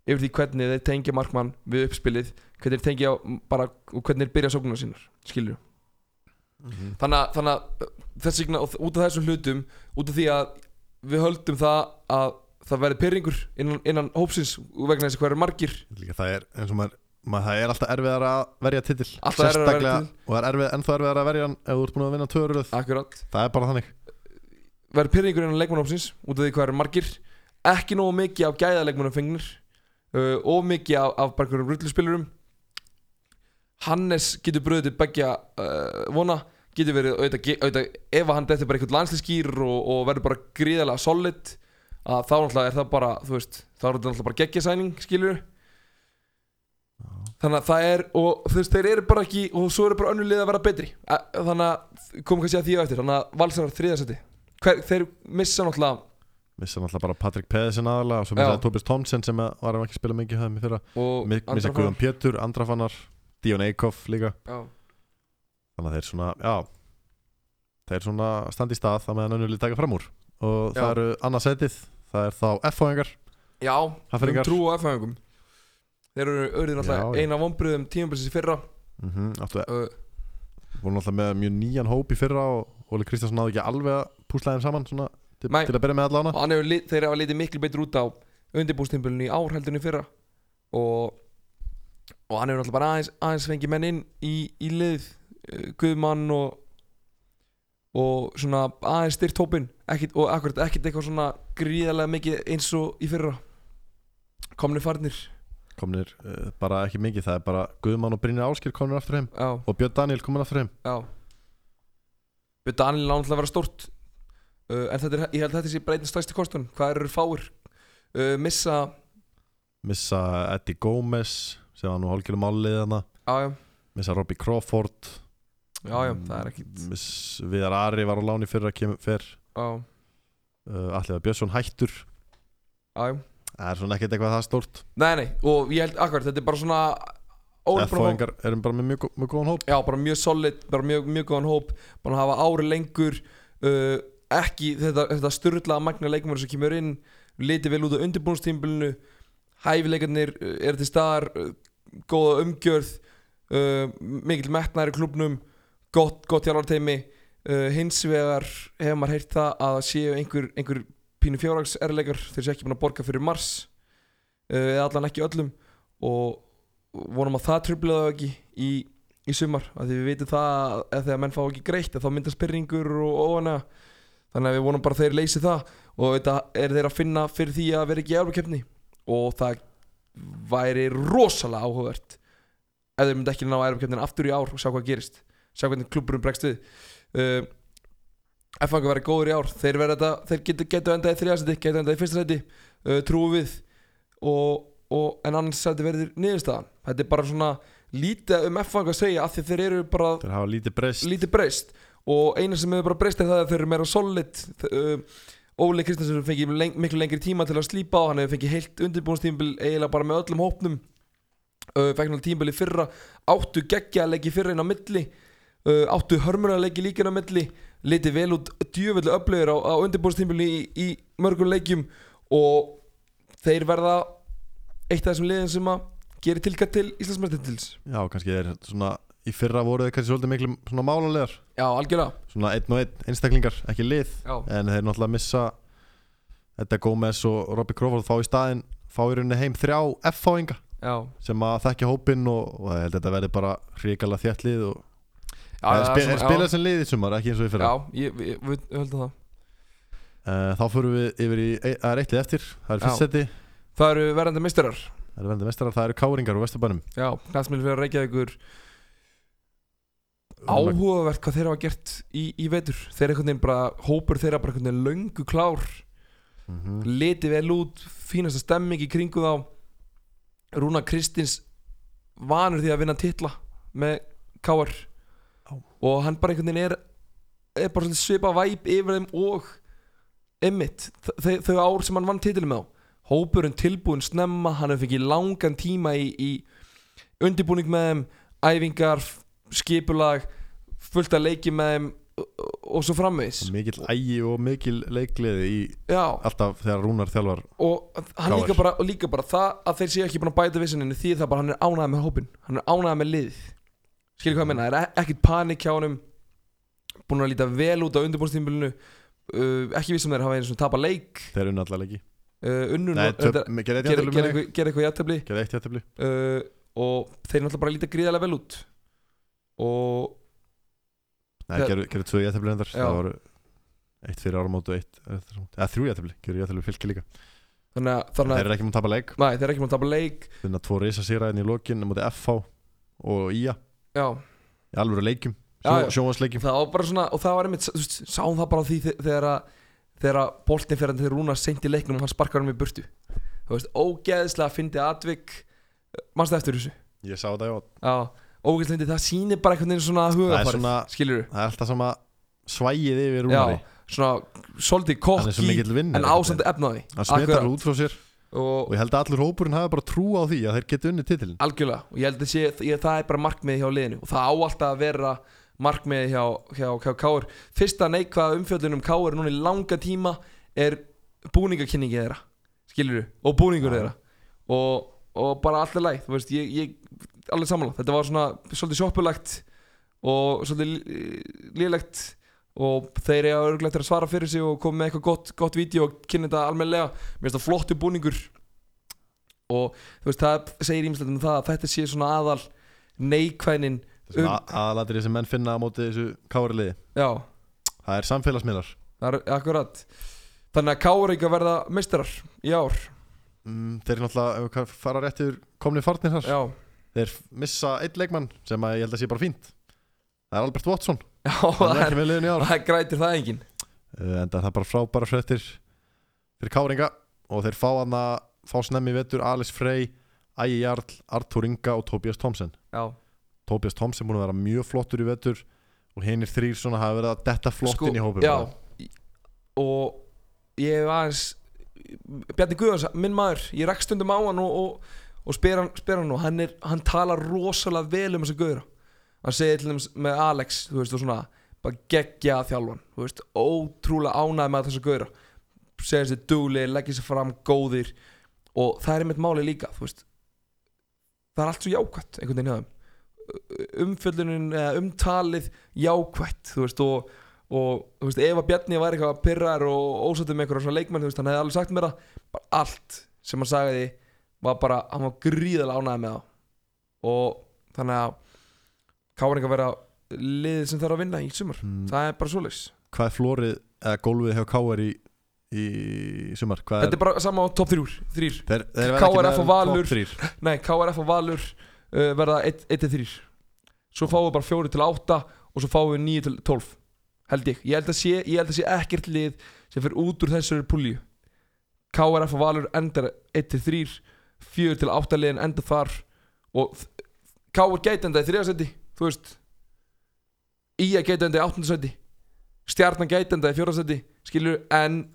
yfir því hvernig þeir tengja markmann við uppspilið hvernig þeir tengja bara og hvernig þeir byrja sóknuna sínar skilur Mhm. þannig að, þannig að þess vegna út af þessum hlutum út af því að við höldum það að það verði pyrringur innan, innan hópsins vegna þessi hvað eru margir. Líka það er eins og maður, maður það er alltaf erfiðar að verja titil Alltaf erfiðara að verja Sérstaklega- og það er erfið, ennþá erfiðar að verja hann ef þú ert búin að vinna töruröð akkurat. Það er bara þannig verður pyrringur innan leikmannhópsins út af því hvað eru margir. Ekki nógu mikið af gæða leikmannum fengnir uh, og mikið af, af bara einhverjum rulluspilurum. Hannes getur bröðið til begja uh, vona. Getur verið auðvitað, ef hann dettur bara einhvern landslískýr og, og verður bara gríðarlega solid að þá náttúrulega er það bara þú veist, þá er þetta náttúrulega bara geggjasæning skilur þannig að það er og þú veist, þeir eru bara ekki og svo eru bara önnur lið að vera betri. Þannig að komum kannski að því á eftir. Þannig að valsarar þriðasetti Hver, þeir missa náttúrulega missa náttúrulega bara Patrick Pedersen aðalega og svo missa Tobias Thompson sem að- var ekki að spila mikið höfum í fyrra. Og Mi- missa Guðan. Pétur, Andrafannar Dion Eikhoff líka. Já. þannig að þeir svona, já. Þeir svona standi í stað það meðan önnulið taka fram úr. Og það Já. eru annarsætið, það er þá F-fóðingar Já, Hafnfirðingar. trú á F-fæðingum. Þeir eru auðvitað náttúrulega eina vonbröðum tímabilsins í fyrra. Mm -hmm, áttu, uh, voru náttúrulega með mjög nýjan hóp í fyrra og Óli Kristjánsson náði ekki alveg að púsla þeim saman svona, til, Nei. til að byrja með allána og hann hefur lit, þeir hafa litið miklu betur út á undirbústimpulinu í ár heldur en í fyrra. Og, og hann hefur náttúrulega bara aðeins, aðeins fengið menn inn í, í lið uh, Guðmann og og svona aðeins styrt hópin ekkit, og akkurat ekkert eitthvað svona gríðarlega mikið eins og í fyrra. Komni farnir. Komnir uh, bara ekki mikið, það er bara Guðmann og Brynjar Áskir komnir aftur heim. Já, og Björn Daniel komin aftur heim. Já. Björn Daniel náttúrulega að vera stórt uh, en þetta er, ég held að þetta sé bara einn stærsti kostun hvað eru fáir uh, missa, missa Eddie Gómez sem var nú hálfgjörðum málið þarna. Já já. Missa Robbie Crawford. Já já, það er ekkit. Miss Viðar Ari var á láni fyrra kemur fyrr. Uh, Alliða Björnsson hættur. Já, já. Það er svona ekkert eitthvað það stórt. Nei, nei, og ég held akkurat, þetta er bara svona að F-fóðingar erum bara með mjög, mjög góðan hóp. Já, bara mjög solid, bara mjög, mjög góðan hóp. Bara að hafa ári lengur. Uh, Ekki þetta, þetta styrlaða magna leikmur sem kemur inn liti vel út á undirbúnstímbilinu hæfileikarnir uh, eru til staðar uh, góða umgjörð uh, mikil metnaður í klubnum gott, gott hjálparteimi uh, hins vegar hefur maður heyrt það að séu einhver, einhver pínu fjórags erleikar þeir séu ekki búin að borga fyrir mars uh, eða allan ekki öllum og vonum að það tröflaðu ekki í, í sumar af því við veitum það að þegar menn fá ekki greitt þá myndast spyrringur og óana þannig að við vonum bara að þeir leysi það og þetta er þeir að finna fyrir því að vera ekki í Európa-keppni og það væri rosalega áhugavert ef þeir myndi ekki ná Európa-keppnin aftur í ár og sjá hvað gerist. Sjá hvernig klubburum bregst við. Uh, F-fanga verið góður í ár. Þeir, þetta, þeir getur, getur endað í þrjásæti getur endað í fyrsta sæti. Uh, trúum við. Og, og, en annars sæti verður niðurstaðan. Þetta er bara svona lítið um F-fanga að segja því þeir eru bara þeir lítið breyst og eina sem hefur bara breyst er það að þeir eru meira solid uh, Óli Kristinsson fengið leng, miklu lengri tíma til að slípa á hann hefur fengið heilt undirbúinstímbil eiginlega bara með öllum hópnum. Uh, fekk náttúrulega tímbil í fyrra. Áttu geggja að leggja fyrra inn á milli. Uh, áttu hörmur að leggja líka inn á milli. Litið vel út djöfellu öflögur á, á undirbúinstímbili í, í mörgum leikjum. Og þeir verða eitt af þessum liðin sem að gerir tilkætt til Íslandsmestintils já, kannski er svona í fyrra voru þeir kannski svolítið miklu svona málalegar Já, algjörlega. Svona einn og einn einstaklingar, ekki lið Já, en þeir náttúrulega missa þetta Gómez og Robbie Crawford fá í staðinn fá í rauninni heim þrjá F-fáinga sem að þekkja hópinn og, og ég held að þetta verði bara hrikalega þjætt lið og já, er spil, svona- spila sem lið í sumar, ekki eins og í fyrra? Já, ég, við, við höldum það. Uh, þá fyrir við yfir í e- það er eitt lið eftir, það er Já. fyrst seti. Það eru verðandi misturar það er vendið mestarar, það eru káringar úr Vesturbænum. Já, knastmjöl fyrir að reykja ykkur áhugavert hvað þeir hafa gert í, í vetur. Þeir einhvern veginn bara, hópur þeirra bara einhvern veginn löngu klár. Mhm. Liti vel út, fínasta stemming í kringu þá. Rúna Kristins vanur því að vinna titla með Káar Já. og hann bara einhvern veginn er, er bara svipa væp yfir þeim og Emmitt, þau, ár sem hann vann titilum með á hópurinn tilbúin snemma hann hefur fengið langan tíma í, í undirbúning með þeim. Æfingar, skipulag fullt að leiki með þeim og, svo framvegis. Mikil ægi og mikil leikliði í já, alltaf þegar Rúnar þjálfar og hann líka bara, og líka bara það að þeir séu ekki búin að bæta vissininu því það bara hann er ánægð með hópin hann er ánægð með lið skilur hvað ég menna, það er e- ekkert panik hjá honum. Búin að líta vel út á undirbúinstímbilinu uh, ekki vissum þeir hafa einu svona tapa leik. Þeir unna allar leiki. Uh, unnur gera eitthvað jættabli uh, og þeir náttúrulega bara líta gríðarlega vel út og Nei, gerðu tvö jættabli endar Já. það voru eitt fyrir áramót og eitt eða þrjú jættabli, gerðu jættabli fylki líka. Þannig að, þeir þannig að eru ekki múin að tapa leik. Nei, þeir eru ekki múin að tapa leik. Finna tvo risa sigraðin í lokin mútið FH og IA Já, í alvöru já. sjónvarsleikjum það var bara svona og það var einmitt, sáum það bara því þe- þegar að þegar að boltin fyrir til Rúna seint í leiknum og hann sparkar hann í burtu. Þú veist, ógeðslega fyndi atvik. Mannstu eftir þessu? Ég sá þetta já já, ógeðslega fyndi, það sýnir bara einhvern veginn svona hugafarið, skilur það er alltaf sama svægið yfir já, Rúnari svona svolítið svo kokki vinn en ásandi efnaði hann smetar út frá sér. Og og ég held að allur hópurinn hafi bara trú á því að þeir geti unni titilin algjörlega. Og ég held að sé, ég, það er bara markmiði hjá liðinu. Og það á alltaf að vera markmiði hjá, hjá, hjá Káur fyrsta neikvæða umfjöldunum Káur núna í langa tíma er búningakynningi þeirra. Skilur og búningur Já. þeirra. Og, og bara allir læg þú veist, ég, ég alveg samanlega, þetta var svona svolítið sjoppulegt og svolítið lélegt og þeir eru örgulegt að svara fyrir sig og koma með eitthvað gott, gott vídeo og kynna þetta almennilega. Mér finnst það flottu búningur. Og þú veist, það segir ímestlega um það að þetta sé svona aðal neikvænin Um- aðalatrið sem menn finna á móti þessu káriðliði já, það er samfélagsmiðlar. Það er akkurat. Þannig að Káur ekki að verða meistarar í ár. Mm, þeir náttúrulega ef við fara rétt yfir komni farnir þar. Já, þeir missa eitt leikmann sem að ég held að sé bara fínt. Það er Albert Watson. Já það er er, það grætir það engin uh, en það er bara frábæra fréttir fyrir káringa og þeir fá hann að fá snemmi í vetur Alice Frey, Ægi Jarl, Artur Inga og Tobias Thompson já, Tobias Thompson búin að vera mjög flottur í vetur og hinnir þrýr svona hafa verið að detta flott Sko, inn í hópum já. og ég hef aðeins Bjarni Guðans, minn maður ég rekst stundum á hann og, og, og spyr, hann, spyr hann og hann, er, hann talar rosalega vel um þessa guðra hann segir til dæmis með Alex þú veist og svona bara geggja þjálfan þú veist, ótrúlega ánægð með þessa guðra segja sér duglega, leggja sér fram góðir. Og það er einmitt máli líka þú veist. Það er allt svo jákvætt einhvern veginn hjá þeim. Umfjöllunin eða umtalið jákvætt þú veist og, og þú veist ef að Bjarni var eitthvað pyrrar og með eitthvað svona leikmenn þú veist hann hefði alveg sagt mér bara allt sem hann sagði var bara hann var gríðalega ánægði með það og þannig að káringa vera liðið sem þarf að vinna í sumar. Mm. það er bara svoleiðis. Hvað er flórið eða gólfið hjá KR í, í sumar? Hvað þetta er bara sama á top 3 þrýr Þeir, þeir verða KRF og Valur. Nei, KRF og Valur uh, verða 1-3 Svo fáum við bara 4 til 8 og svo fáum við 9 til 12 held ég, ég held að sé, held að sé ekkert lið sem fyrir út úr þessari pulju KRF og Valur endar 1 til 3 4 til 8 liðin enda þar og þ- KR gæti enda í 3. seti þú veist IA gæti enda í 8. seti Stjarnan gæti enda í 4. seti skilur, en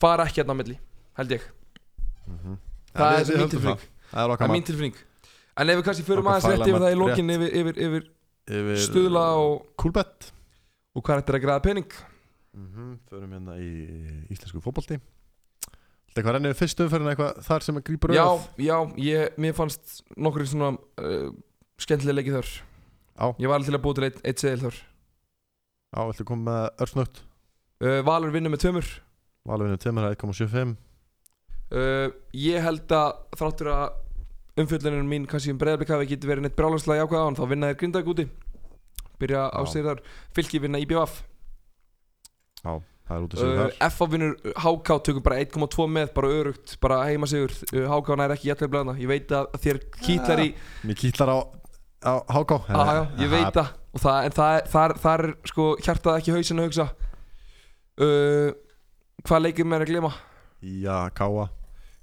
fara ekki hérna á milli held ég Mhm. Það Ja, er það. Það er mín tilfinning En ef við kannski förum aðeins rétt yfir það í mat lokin yfir, yfir, yfir yfir stuðla og, Coolbet og hvað þetta er að græða pening Mhm, Förum hérna í íslensku fótbolti Þetta eitthvað rennið fyrst umferðin eitthvað þar sem grípur Já, auðvitað? já, ég, mér fannst nokkur svona uh, skemmtilega leikið þar. Já. Ég var alveg til að búa til eitt, eitt seðil þar. Já, viltu koma með örsnögt uh, Valur vinnur með tömur Valvinni 2.1.75 uh, Ég held að þráttur að umfjöldunum mín kannski um breyðarblik hafi ekki verið neitt brálanslega jákvæða á hann þá vinna þeir grindag úti. Byrja á Já. sér þar. Fylki vinna IBF Já, það er út að segja Uh, þar. FA vinnur HK tökum bara 1,2 með bara örugt, bara heima sigur. Uh, HK nær ekki jætlega blæðna ég veit að þér kýtlar í Mér kýtlar á, á HK ah, já, ég veit það. Og það, en það, það er sko hjartað ekki hausin að hugsa. Uh, hvað leikir með að glema Já, Káa.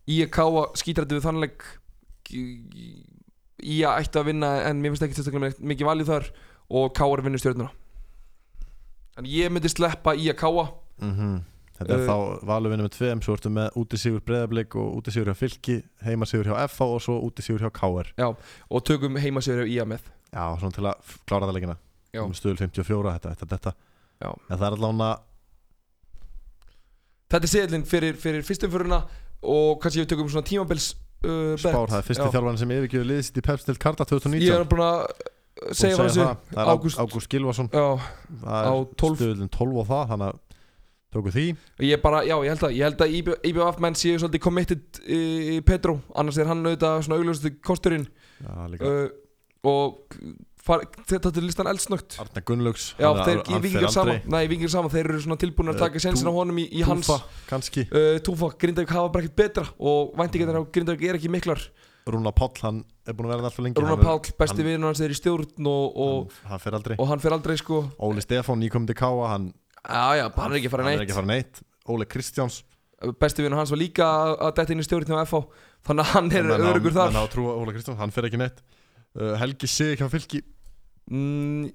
IK skítrætti við þannleik IA ætti að vinna en mér finnst ekki sérstaklega mikið- valið þar. Og K.R. vinnur stjórnuna Þannig ég myndi sleppa IK mm Þetta er Uh, þá Valvinni með 2 Svo ertu með útisigur breyðablik og útisigur hjá Fylki Heimasigur hjá FH og svo útisigur hjá KR og tökum heimasigur á IA með Já, svona til að klára það leikina Já. Um Stöðul 54, þetta, þetta, þetta Já. En það er allavega Þetta er seðlinn fyrir, fyrir fyrstumföruna og kannski við tökum svona tímabils uh, spár Það er fyrsti Já. þjálfarinn sem yfirgjöðu liðið sitt í Peps til Karla 2019 Ég er búin að uh, að segja þessu það. Er Ágúst- Já, Það á er 12. stöðulinn 12 og það Þannig að tóku því? Ég bara, já, ég held að, ég held að IB IBF menn séu svolítið committed í, í Petro, annars er hann auðvitað svona augljóðastu kosturinn. Já, líka. Uh, og far, þetta er listan eldsnögt. Arna Gunnlaugs Já, hann- þeir hann í fer vingingar aldrei. saman Nei, í vingingar saman, þeir eru svona tilbúin að Eh, taka sensin á Tú- honum í, í hans Túfa, kannski. Uh, Túfa, Grindavík hafa bara ekkert betra og væntingarnir á Grindavík er ekki miklar. Rúna Páll, hann er búin að vera það alltaf lengi. Hann er- Páll, besti hann- vinur hans er í stjórn og, og, hann, hann fer aldrei. og hann fer aldrei sko. Óli Stefán, nýkomandi Káa hann, Já, já, hann er ekki að fara hann er neitt. ekki fara neitt. Óli Kristjáns. Besti vinur hans var líka að detta inn í stjórn hjá FH Þannig að hann er örugur þar. á að trúa Óli Kristjáns, hann fer ekki neitt. Uh, Helgi Sig mm,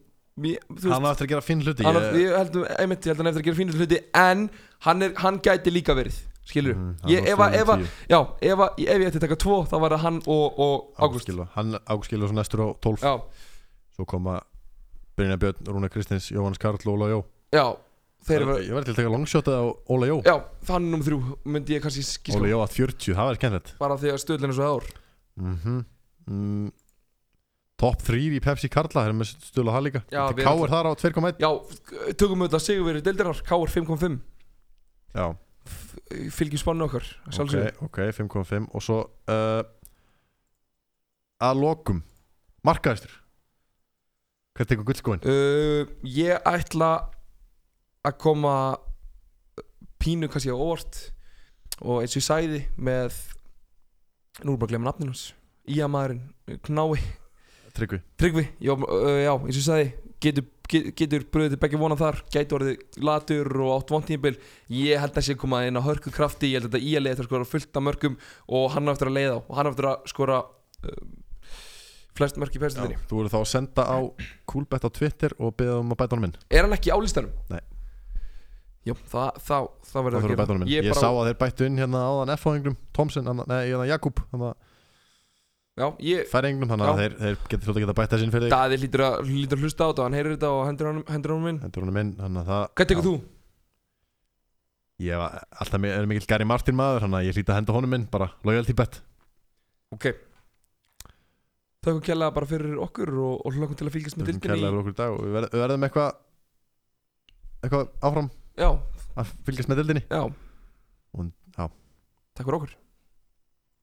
ég, þú hann á eftir að gera finn hluti hann, ég- ég held, einmitt, ég held að hann eftir að gera fínur hluti en hann, er, hann gæti líka verið skilur Mm, hann ég, á ef, ef, að- 410. já, ef, ef ég ætti að taka tvo þá var það hann og, og Ágúst hann Ágúst Gilva svo næstur á 12 já, svo koma Brynja Björn, Rúna Kristins, Jóhannes Karl og Óla Jó. Já, þeir eru ég verði til að taka longshotið á Óla Jó. Já, þannig nummer þrjú myndi ég kannski skíska Óla Jó að 40, það verður skemmtilegt. Bara því að stöðlinn er svo ár mm mm, Top 3 í Pepsi Karla erum við stöðla það líka. Já, Þetta við K erum er þar á 2,1 já, tökum við þetta sigurverið deildirar K.R. 5.5 Já, fylgjum spannu okkar ok, ok, 5,5 og svo uh, að lokum markaðistur. Hvað tekur gullskóin? uh, ég ætla að koma pínu kannski á óvart og eins og ég sæði með nú er bara að glemma nafninu hans Ía maðurinn, Knái. Tryggvi. Tryggvi, já, uh, já eins og ég sagði getur, get, getur bröðið begge vona þar gæti orðið latur og átt vontímabil ég held að sé koma inn á hörku krafti ég held að þetta í að leiða þetta skora fullt af mörgum og hann á eftir að leiða og hann á eftir að skora uh, flest mörg í Já, fæstildinni Þú verður þá að senda á Coolbet á Twitter og beða um að bæta honum inn. Er hann ekki á listanum? Nei. Jú, það, það, það verður að, að gera Ég, ég sá að þeir bættu inn hérna áðan F-fáðinglum Tomsen, neða hérna Jakub Færinglum, þannig að þeir, þeir getur svolítið að geta bætt þessin fyrir þig. Það er lítur að, að hlusta á þetta, hann heyrir þetta og hendur honum inn. Hendur honum inn, þannig að það Hvað tekur þú? Ég var, alltaf er mikill Gary Martin maður, þannig að ég hlýta að henda honum inn bara, lojal til bett Ok. Takk og kjærlega bara fyrir okkur og, og hlokkum til að fylgjast með dildinni Takk og kjærlega fyrir okkur í dag og við verðum eitthvað eitthvað áfram. Já. að fylgjast með dildinni Já. og já, Takk fyrir okkur